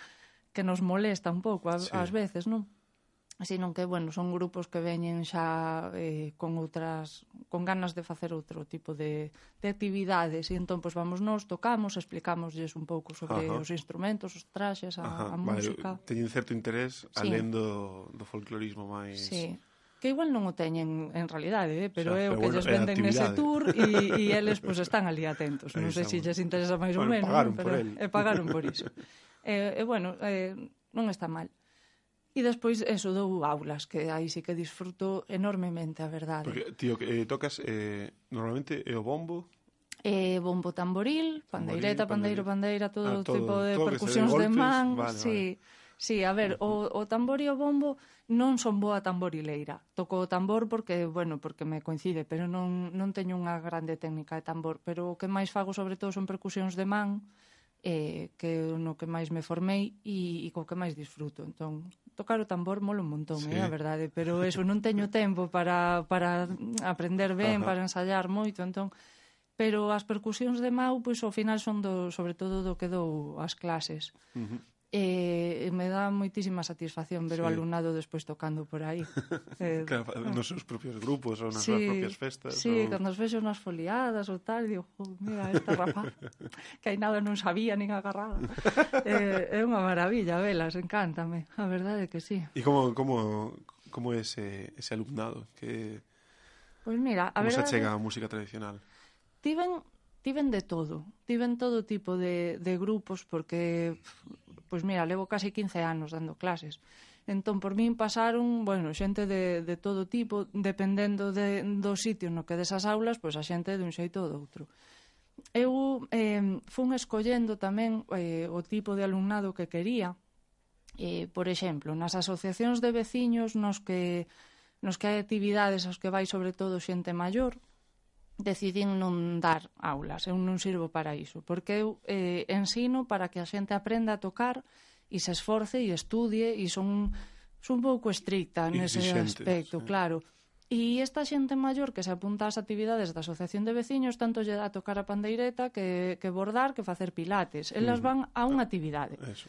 que nos molesta un pouco a, sí. ás veces, non? sino que, bueno, son grupos que veñen xa eh, con outras, con ganas de facer outro tipo de, de actividades e entón, pois, vamos nós, tocamos, explicámoslles un pouco sobre Ajá. os instrumentos, os traxes, a, Ajá. a música. Vale, teñen certo interés, sí. alén do, do folclorismo máis... Sí que igual non o teñen en realidade, eh? pero o sea, é o que bueno, lles venden nese tour e, e eles pues, están ali atentos. Non sei se si lles interesa máis bueno, ou menos. Pagaron pero, por el. E pagaron por iso. Eh, e, eh, eh, bueno, eh, non está mal. E despois eso dou aulas, que aí sí que disfruto enormemente, a verdade. Porque, tío, que eh, tocas eh, normalmente é o bombo? Eh, bombo tamboril, pandeireta, pandeiro, pandeira, todo ah, todo, tipo de todo percusións de, golpes, de man, vale, sí. Vale. Sí, a ver, o, o tambor e o bombo non son boa tamborileira. Toco o tambor porque, bueno, porque me coincide, pero non, non teño unha grande técnica de tambor. Pero o que máis fago, sobre todo, son percusións de man, eh, que no que máis me formei e, e co que máis disfruto. Entón, tocar o tambor mola un montón, eh, sí. eh, a verdade, pero eso non teño tempo para, para aprender ben, Ajá. para ensayar moito, entón pero as percusións de Mau, pois ao final son do, sobre todo do que dou as clases. Uh -huh. E, me dá moitísima satisfacción ver sí. o alumnado despois tocando por aí. eh, claro, ah. nos seus propios grupos ou nas sí, propias festas. Sí, ou... cando os vexo nas foliadas ou tal, digo, jo, mira, esta rapaz que hai nada non sabía nin agarrada. eh, é unha maravilla, velas, encántame. A verdade é que sí. E como, como, como é ese, ese alumnado? Que... Pois pues mira, a como verdade... se chega a música tradicional? Tiven tiven de todo, tiven todo tipo de, de grupos porque pff, pois mira, levo case 15 anos dando clases. Entón, por min pasaron, bueno, xente de, de todo tipo, dependendo de, do sitio no que desas aulas, pois a xente de un xeito ou do outro. Eu eh, fun escollendo tamén eh, o tipo de alumnado que quería, eh, por exemplo, nas asociacións de veciños nos que nos que hai actividades aos que vai sobre todo xente maior, decidín non dar aulas, eu non sirvo para iso, porque eu eh, ensino para que a xente aprenda a tocar e se esforce e estudie e son, son un pouco estricta nese aspecto, sí. claro. E esta xente maior que se apunta ás actividades da Asociación de Veciños tanto lle dá tocar a pandeireta que, que bordar que facer pilates. Elas van a unha ah, actividade. Eso.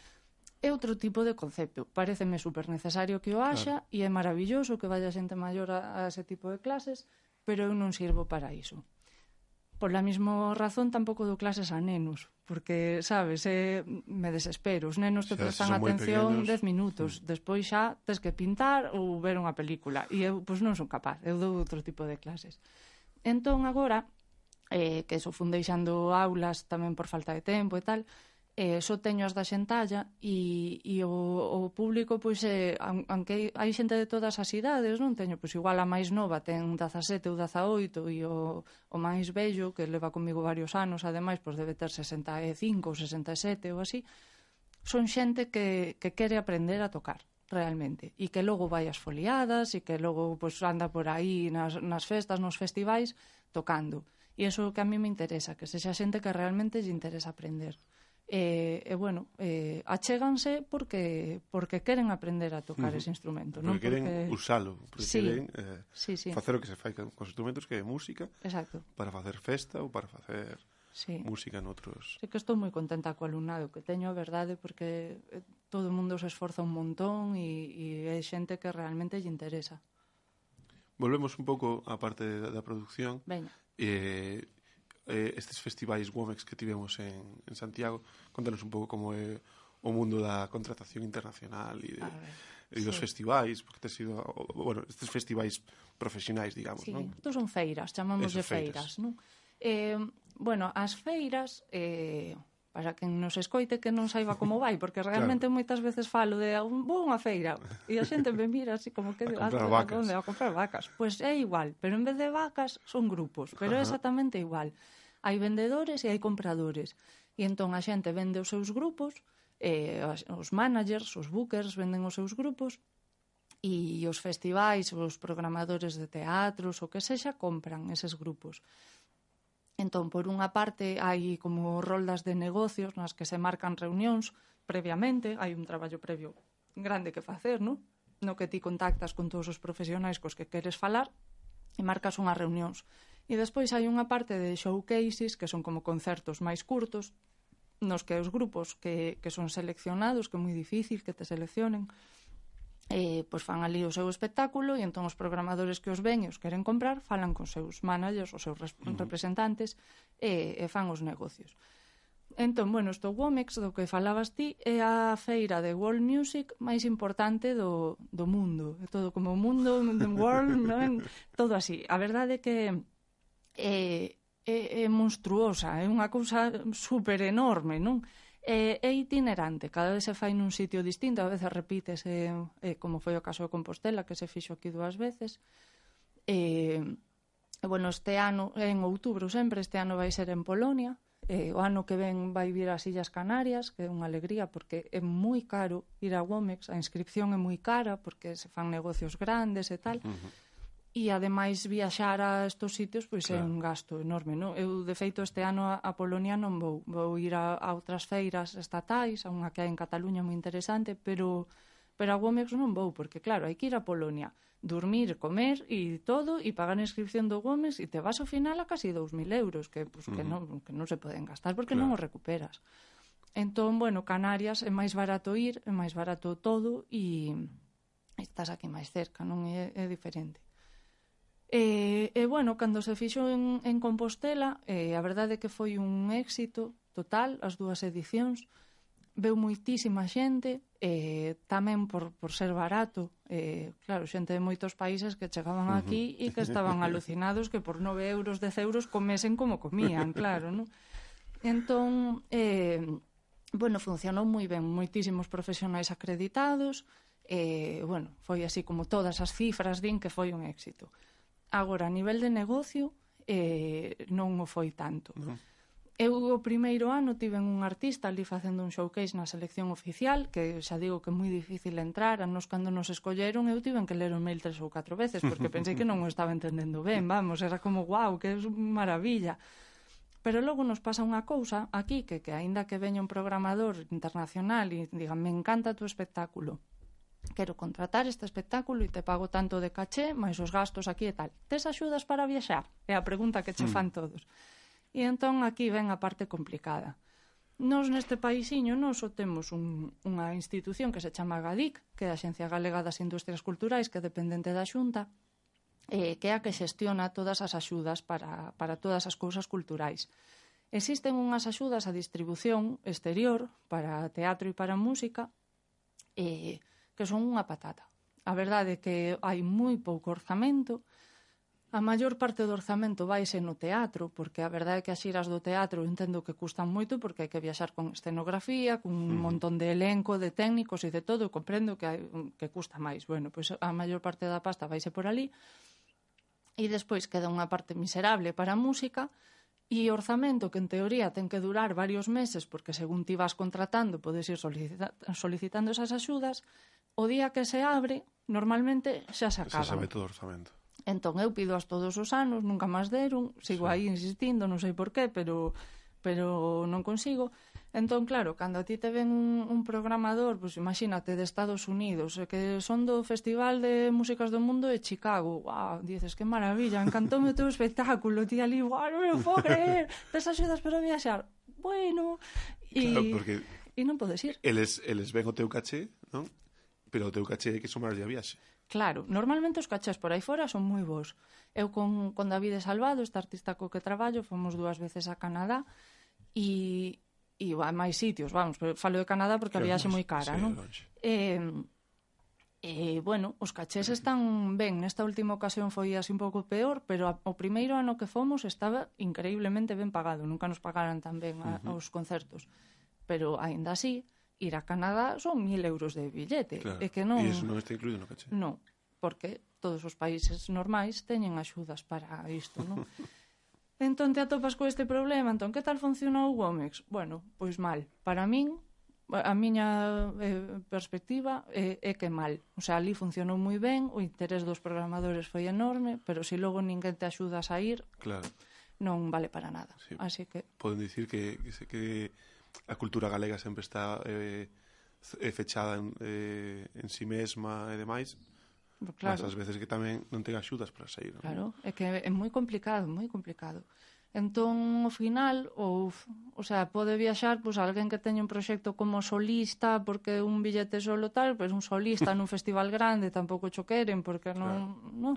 É outro tipo de concepto. Pareceme super necesario que o haxa claro. e é maravilloso que vaya xente maior a, a ese tipo de clases pero eu non sirvo para iso. Por la mesma razón tampouco dou clases a nenos, porque, sabes, eh, me desespero. Os nenos te xa, prestan atención 10 minutos, despois xa tes que pintar ou ver unha película. E eu, pois, non son capaz, eu dou outro tipo de clases. Entón, agora, eh, que eso fun deixando aulas tamén por falta de tempo e tal, eh, só teño as da xentalla e, e o, o público pois eh, anque hai xente de todas as idades non teño pois igual a máis nova ten 17 ou 18 e o, o máis vello que leva comigo varios anos ademais pois debe ter 65 ou 67 ou así son xente que, que quere aprender a tocar realmente e que logo vai ás foliadas e que logo pois, anda por aí nas, nas festas, nos festivais tocando. E iso que a mí me interesa que sexa xente que realmente lle interesa aprender. E, e bueno, eh, achéganse porque porque queren aprender a tocar uh -huh. ese instrumento, porque non? Porque queren usalo, porque sí, queren eh, sí, sí. facer o que se fai con os instrumentos que é música. Exacto. Para facer festa ou para facer sí. música noutros. Sí que estou moi contenta co alumnado que teño, a verdade, porque eh, todo o mundo se esforza un montón e, e é xente que realmente lle interesa. Volvemos un pouco á parte da, da producción. Veña. Eh, eh, estes festivais Womex que tivemos en, en Santiago, contanos un pouco como é o mundo da contratación internacional e, de, ver, e dos sí. festivais, porque te sido, bueno, estes festivais profesionais, digamos, sí. non? Son feiras, chamamos Eso, de feiras, feiras non? Eh, bueno, as feiras eh, para que nos escoite que non saiba como vai, porque realmente claro. moitas veces falo de vou unha feira e a xente me mira así como que a ah, comprar vacas. Onde, a comprar vacas. Pois pues é igual, pero en vez de vacas son grupos, pero é exactamente igual. Hai vendedores e hai compradores. E entón a xente vende os seus grupos, eh, os managers, os bookers venden os seus grupos e os festivais, os programadores de teatros, o que sexa, compran eses grupos. Entón, por unha parte, hai como roldas de negocios nas que se marcan reunións previamente, hai un traballo previo grande que facer, non? No que ti contactas con todos os profesionais cos que queres falar e marcas unhas reunións. E despois hai unha parte de showcases, que son como concertos máis curtos, nos que os grupos que, que son seleccionados, que é moi difícil que te seleccionen, eh, pois fan ali o seu espectáculo e entón os programadores que os veños queren comprar falan con seus managers, os seus representantes e, e fan os negocios. Entón, bueno, isto Womex do que falabas ti é a feira de World Music máis importante do, do mundo. É todo como o mundo, the World, non? todo así. A verdade é que é, é, é monstruosa, é unha cousa super enorme, non? eh, é itinerante, cada vez se fai nun sitio distinto, a veces repítese, eh, como foi o caso de Compostela, que se fixo aquí dúas veces. Eh, bueno, este ano, en outubro sempre, este ano vai ser en Polonia, eh, o ano que ven vai vir as Illas Canarias, que é unha alegría porque é moi caro ir a Womex, a inscripción é moi cara porque se fan negocios grandes e tal. Uh -huh e ademais viaxar a estos sitios pois claro. é un gasto enorme, non? Eu de feito este ano a Polonia non vou, vou ir a, a outras feiras estatais, a unha que hai en Cataluña moi interesante, pero pero a Womex non vou, porque claro, hai que ir a Polonia, dormir, comer e todo, e pagar a inscripción do Gómez e te vas ao final a casi 2.000 euros, que, pues, uh -huh. que, non, que non se poden gastar, porque claro. non o recuperas. Entón, bueno, Canarias é máis barato ir, é máis barato todo, e estás aquí máis cerca, non é, é diferente. E, e bueno, cando se fixo en, en Compostela, eh, a verdade é que foi un éxito total as dúas edicións. Veu moitísima xente, eh, tamén por, por ser barato, eh, claro, xente de moitos países que chegaban uh -huh. aquí e que estaban alucinados que por 9 euros, 10 euros comesen como comían, claro, non? Entón, eh, bueno, funcionou moi ben, moitísimos profesionais acreditados, e, eh, bueno, foi así como todas as cifras din que foi un éxito. Agora, a nivel de negocio, eh, non o foi tanto. Non. Eu o primeiro ano tiven un artista ali facendo un showcase na selección oficial, que xa digo que é moi difícil entrar, a nos cando nos escolleron eu tiven que ler o mail tres ou catro veces, porque pensei que non o estaba entendendo ben, vamos, era como guau, wow, que é maravilla. Pero logo nos pasa unha cousa aquí, que, que aínda que veña un programador internacional e digan, me encanta tu espectáculo, quero contratar este espectáculo e te pago tanto de caché, máis os gastos aquí e tal. Tes axudas para viaxar? É a pregunta que che mm. fan todos. E entón aquí ven a parte complicada. Nos neste paisiño nos só temos un, unha institución que se chama GADIC, que é a Xencia Galega das Industrias Culturais, que é dependente da Xunta, eh, que é a que xestiona todas as axudas para, para todas as cousas culturais. Existen unhas axudas a distribución exterior para teatro e para música, eh, que son unha patata. A verdade é que hai moi pouco orzamento, A maior parte do orzamento vaise no teatro, porque a verdade é que as xiras do teatro entendo que custan moito porque hai que viaxar con escenografía, con un montón de elenco, de técnicos e de todo, comprendo que, hai, que custa máis. Bueno, pois a maior parte da pasta vaise por ali, e despois queda unha parte miserable para a música, e orzamento que en teoría ten que durar varios meses, porque según ti vas contratando podes ir solicita solicitando esas axudas, o día que se abre, normalmente xa se acaba. Se sabe todo o orzamento. Entón, eu pido as todos os anos, nunca máis deron, sigo sí. aí insistindo, non sei por qué, pero pero non consigo. Entón, claro, cando a ti te ven un, un programador, pois pues, imagínate, de Estados Unidos, eh, que son do Festival de Músicas do Mundo de Chicago, wow, dices, que maravilla, encantoume o teu espectáculo, ti ali, wow, non me lo puedo creer, tes axudas para viaxar, bueno, e... Claro, porque... E non podes ir. Eles, eles ven o teu caché, non? pero o teu caché é que somarlle a viaxe. Claro, normalmente os cachés por aí fora son moi bons. Eu con, con David Salvado, este artista co que traballo, fomos dúas veces a Canadá e, e a máis sitios, vamos, pero falo de Canadá porque pero a viaxe moi cara, sí, non? Eh, E, bueno, os cachés están ben. Nesta última ocasión foi así un pouco peor, pero a, o primeiro ano que fomos estaba increíblemente ben pagado. Nunca nos pagaran tan ben a, uh -huh. aos concertos. Pero, aínda así, ir a Canadá son mil euros de billete. Claro. E que non... E iso non está incluído no caché? Non, porque todos os países normais teñen axudas para isto, non? entón te atopas co este problema, entón que tal funcionou o Womex? Bueno, pois mal. Para min, a miña eh, perspectiva é, eh, é que mal. O sea, ali funcionou moi ben, o interés dos programadores foi enorme, pero se logo ninguén te axuda a sair, claro. non vale para nada. Sí. Así que... Poden dicir que, que, se, que a cultura galega sempre está eh, fechada en, eh, en si sí mesma e demais, claro. mas ás veces que tamén non ten axudas para sair. Non? Claro, é que é moi complicado, moi complicado. Entón, ao final, ou, o sea, pode viaxar pois, alguén que teña un proxecto como solista, porque un billete solo tal, pois un solista nun festival grande tampouco cho queren, porque non... Claro. non...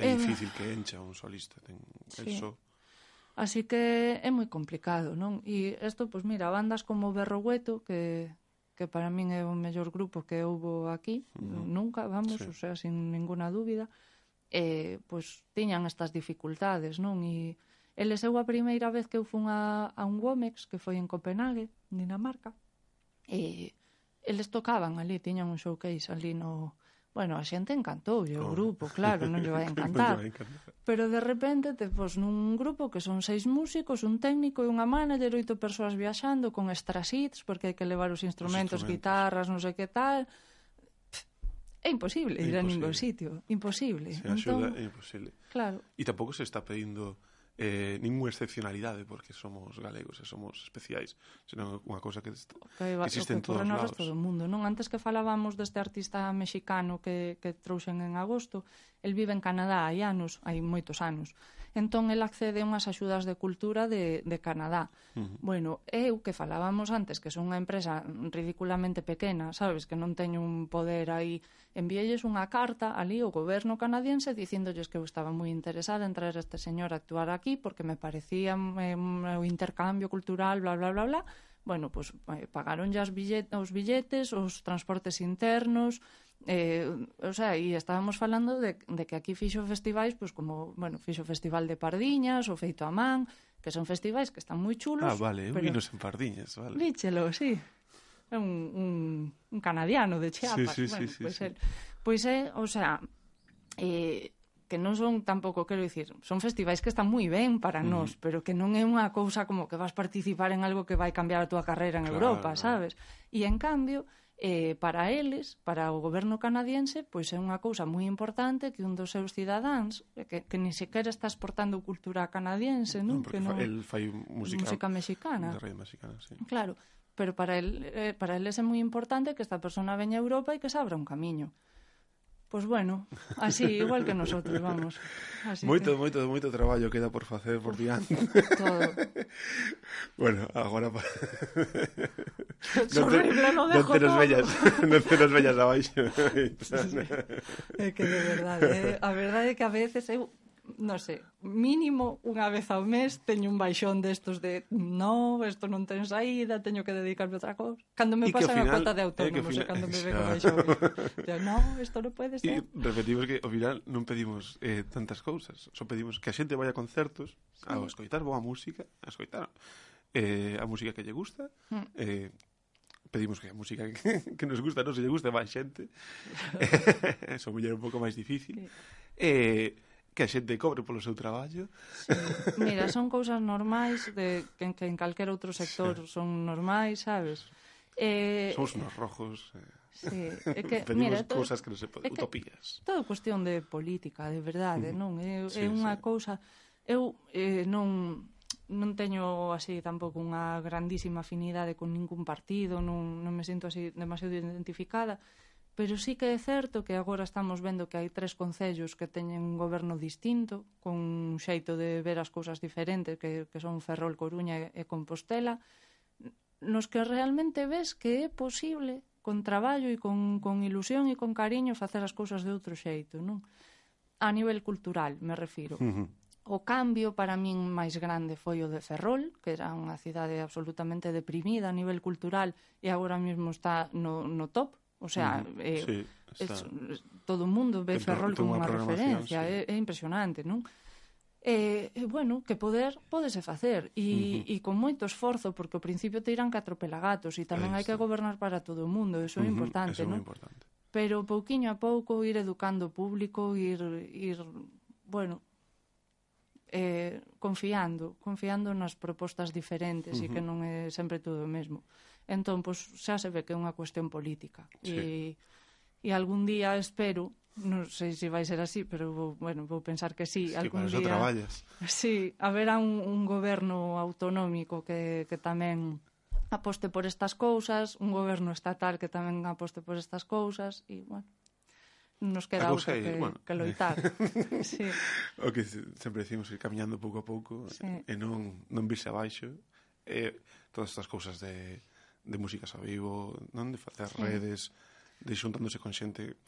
É eh, difícil que encha un solista, ten sí. eso Así que é moi complicado, non? E isto, pois mira, bandas como Berrogueto, que que para min é o mellor grupo que houbo aquí, uh -huh. nunca, vamos, sí. o sea, sin ninguna dúbida, eh, pois tiñan estas dificultades, non? E eles eu a primeira vez que eu fun a, a un Womex, que foi en Copenhague, Dinamarca, e eles tocaban ali, tiñan un showcase ali no, Bueno, a xente encantou, o oh. grupo, claro, non lle vai encantar. pero de repente te pos nun grupo que son seis músicos, un técnico e unha manager, oito persoas viaxando con extra seats, porque hai que levar os instrumentos, os instrumentos. guitarras, non sei que tal. É imposible, é imposible ir a ningún sitio, imposible. Se entón, é imposible. Claro. E tampouco se está pedindo eh, ninguna excepcionalidade porque somos galegos e somos especiais, senón unha cousa que, okay, que existe en todos lados. no resto do mundo, non? Antes que falábamos deste artista mexicano que, que trouxen en agosto, El vive en Canadá hai anos, hai moitos anos. Entón, el accede a unhas axudas de cultura de, de Canadá. Uh -huh. Bueno, eu, que falábamos antes, que son unha empresa ridiculamente pequena, sabes, que non teño un poder aí, envielles unha carta ali ao goberno canadiense dicíndolles que eu estaba moi interesada en traer a este señor a actuar aquí porque me parecía eh, o intercambio cultural, bla, bla, bla, bla, bueno, pues, eh, pagaron ya os, billet, os billetes, os transportes internos, eh, o sea, e estábamos falando de, de que aquí fixo festivais, pues, como, bueno, fixo Festival de Pardiñas, o Feito a Man, que son festivais que están moi chulos. Ah, vale, pero... vinos en Pardiñas, vale. Díchelo, sí. É un, un, un canadiano de Chiapas. Sí, sí, bueno, sí, sí, pois, pues sí. El, pois pues é, o sea, eh, que non son tampouco, quero dicir, son festivais que están moi ben para mm. nós, pero que non é unha cousa como que vas participar en algo que vai cambiar a túa carreira en claro, Europa, sabes? E en cambio, eh, para eles, para o goberno canadiense, pois é unha cousa moi importante que un dos seus cidadáns, eh, que, que ni sequera está exportando cultura canadiense, entón, non? non que non, el fai música, música mexicana. De rei mexicana, sí. Claro, pero para, el, eh, para eles é moi importante que esta persona veña a Europa e que se abra un camiño. Pois bueno, así, igual que nosotros, vamos. Así moito, que... moito, moito traballo queda por facer por diante. Todo. bueno, agora... Pa... non te, dejo non te nos vellas, non te nos vellas abaixo. É que de verdade, eh? a verdade é que a veces eu non sei, mínimo unha vez ao mes teño un baixón destos de no, isto non ten saída, teño que dedicarme a outra cosa. Cando me pasan final, a cota de eh, autónomos, final, e cando me ven o baixón, yo, no, isto non pode ser. E repetimos que ao final non pedimos eh, tantas cousas, só pedimos que a xente vaya a concertos, sí. a escoitar boa música, a escoitar eh, a música que lle gusta, mm. eh, pedimos que a música que, que nos gusta non se lle guste máis xente. Eso mellor un pouco máis difícil. Sí. Eh, que a xente cobre polo seu traballo. Sí. Mira, son cousas normais de que, que en calquer outro sector sí. son normais, sabes? Eh, Somos unos rojos. Eh. Sí, é que, Pedimos mira, todo, cousas que non se pode, utopías. Todo cuestión de política, de verdade, mm. non? É, sí, é unha sí. cousa... Eu eh, non non teño así tampouco unha grandísima afinidade con ningún partido, non, non me sinto así demasiado identificada, Pero sí que é certo que agora estamos vendo que hai tres concellos que teñen un goberno distinto, con un xeito de ver as cousas diferentes, que, que son Ferrol, Coruña e, e Compostela, nos que realmente ves que é posible con traballo e con, con ilusión e con cariño facer as cousas de outro xeito, non? A nivel cultural, me refiro. Uh -huh. O cambio para min máis grande foi o de Ferrol, que era unha cidade absolutamente deprimida a nivel cultural e agora mesmo está no, no top. O sea, mm, eh, sí, está. es, todo o mundo ve Ferrol como unha referencia, sí. é, é impresionante, non? E, eh, eh, bueno, que poder podese facer e, uh -huh. e con moito esforzo porque ao principio te irán catro pelagatos e tamén hai que gobernar para todo o mundo eso é uh -huh, importante, non? importante pero pouquiño a pouco ir educando o público ir, ir bueno eh, confiando confiando nas propostas diferentes uh -huh. e que non é sempre todo o mesmo Entón, pois, xa se ve que é unha cuestión política. Sí. E, e algún día espero non sei se vai ser así, pero vou, bueno, vou pensar que sí, sí algún día. traballas. Sí, haberá un, un goberno autonómico que, que tamén aposte por estas cousas, un goberno estatal que tamén aposte por estas cousas e, bueno, nos queda outra que, bueno. que loitar. sí. O que sempre decimos ir camiñando pouco a pouco sí. e non, non vise abaixo. E todas estas cousas de de músicas a vivo, non de facer sí. redes, de xuntándose con xente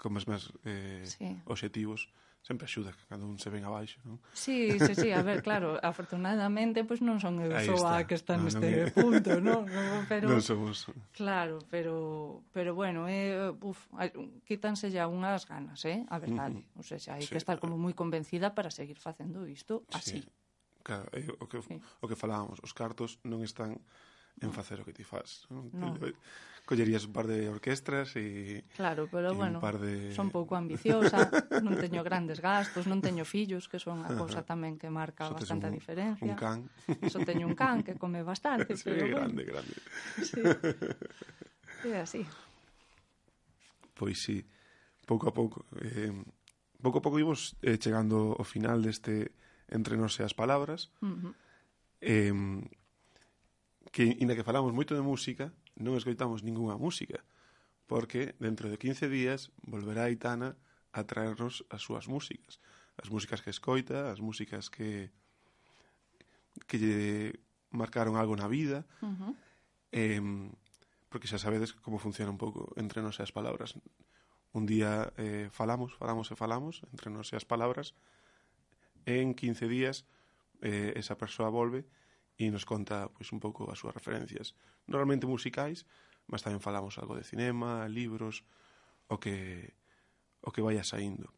con mesmas eh, sí. obxectivos sempre axuda que cando un se ven abaixo, non? Sí, sí, sí, a ver, claro, afortunadamente pois pues non son eu soa que está neste no, punto, non? No, pero Non somos. Claro, pero pero bueno, eh uf, quítanse ya unhas ganas, eh, a verdade. Uh -huh. O sea, hai sí. que estar como eh. moi convencida para seguir facendo isto así. Sí. Claro, eh, o que sí. o que falábamos, os cartos non están en facer o que ti faz. Non? No. Collerías un par de orquestras e Claro, pero bueno, par de... son pouco ambiciosa, non teño grandes gastos, non teño fillos, que son a cousa tamén que marca so bastante un, diferencia. Un can. Só so teño un can que come bastante, sí, pero grande, bueno. grande. Sí. É así. Pois sí, pouco a pouco. Eh, pouco a pouco imos eh, chegando ao final deste entre nos e as palabras. Uh -huh. Eh, que inda que falamos moito de música, non escoitamos ningunha música, porque dentro de 15 días volverá a Itana a traernos as súas músicas, as músicas que escoita, as músicas que que lle marcaron algo na vida. Uh -huh. Eh, porque xa sabedes como funciona un pouco entre nos e as palabras. Un día eh, falamos, falamos e falamos entre nos e as palabras. En 15 días eh, esa persoa volve e nos conta pois, un pouco as súas referencias, normalmente musicais, mas tamén falamos algo de cinema, libros, o que o que vaya saindo.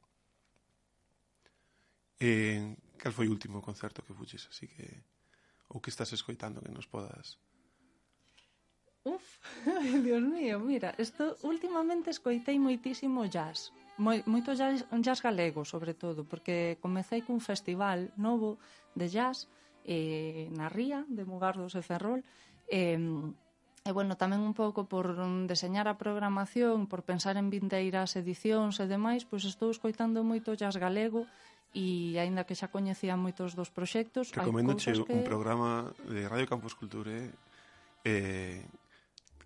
E, cal foi o último concerto que fuches, así que ou que estás escoitando que nos podas Uf, Dios mío, mira, isto últimamente escoitei moitísimo jazz, moi, moito jazz, jazz galego, sobre todo, porque comecei cun festival novo de jazz eh, na ría de Mugardos e Ferrol. Eh, E, bueno, tamén un pouco por deseñar a programación, por pensar en vindeiras edicións e demais, pois estou escoitando moito jazz galego e aínda que xa coñecía moitos dos proxectos... Recomendo che que... un programa de Radio Campus Culture eh,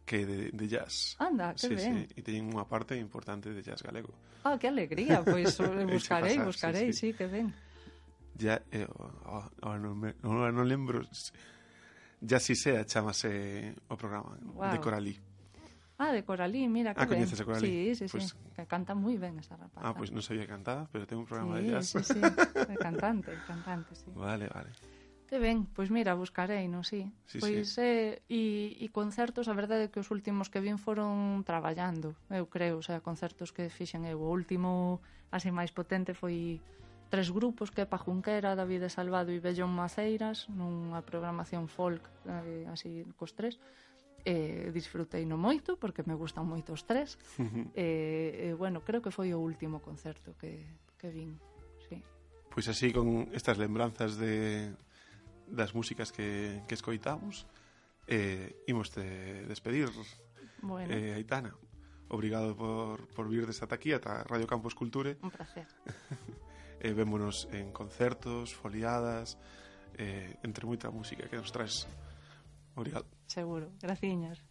que de, de jazz. Anda, que sí, ben. Sí, e teñen unha parte importante de jazz galego. Ah, que alegría, pois pues, buscarei, pasar, buscarei, sí, sí. sí, que ben ya, eh, oh, oh, oh non, me, non, non lembro ya si sea chamase o programa wow. de Coralí Ah, de Coralí, mira que Ah, ben. coñeces a Coralí? Sí, sí, pues... sí, que canta moi ben esa rapaza Ah, pois pues non sabía cantar, pero ten un programa sí, de jazz Sí, sí, sí, cantante, cantante, sí Vale, vale Que ben, pois mira, buscarei, non si. Sí, pois sí. eh e e concertos, a verdade é que os últimos que vin foron traballando, eu creo, o sea, concertos que fixen eu. O último así máis potente foi tres grupos que é Pajunquera, David Salvado e Bellón Maceiras nunha programación folk eh, así cos tres e eh, disfrutei no moito porque me gustan moito os tres e, eh, eh, bueno, creo que foi o último concerto que, que vin sí. Pois así con estas lembranzas de, das músicas que, que escoitamos eh, imos te despedir bueno. eh, Aitana Obrigado por, por vir desde aquí ata Radio Campos Culture. Un placer. eh, vémonos en concertos, foliadas, eh, entre moita música que nos traes, obrigado Seguro, graciñas.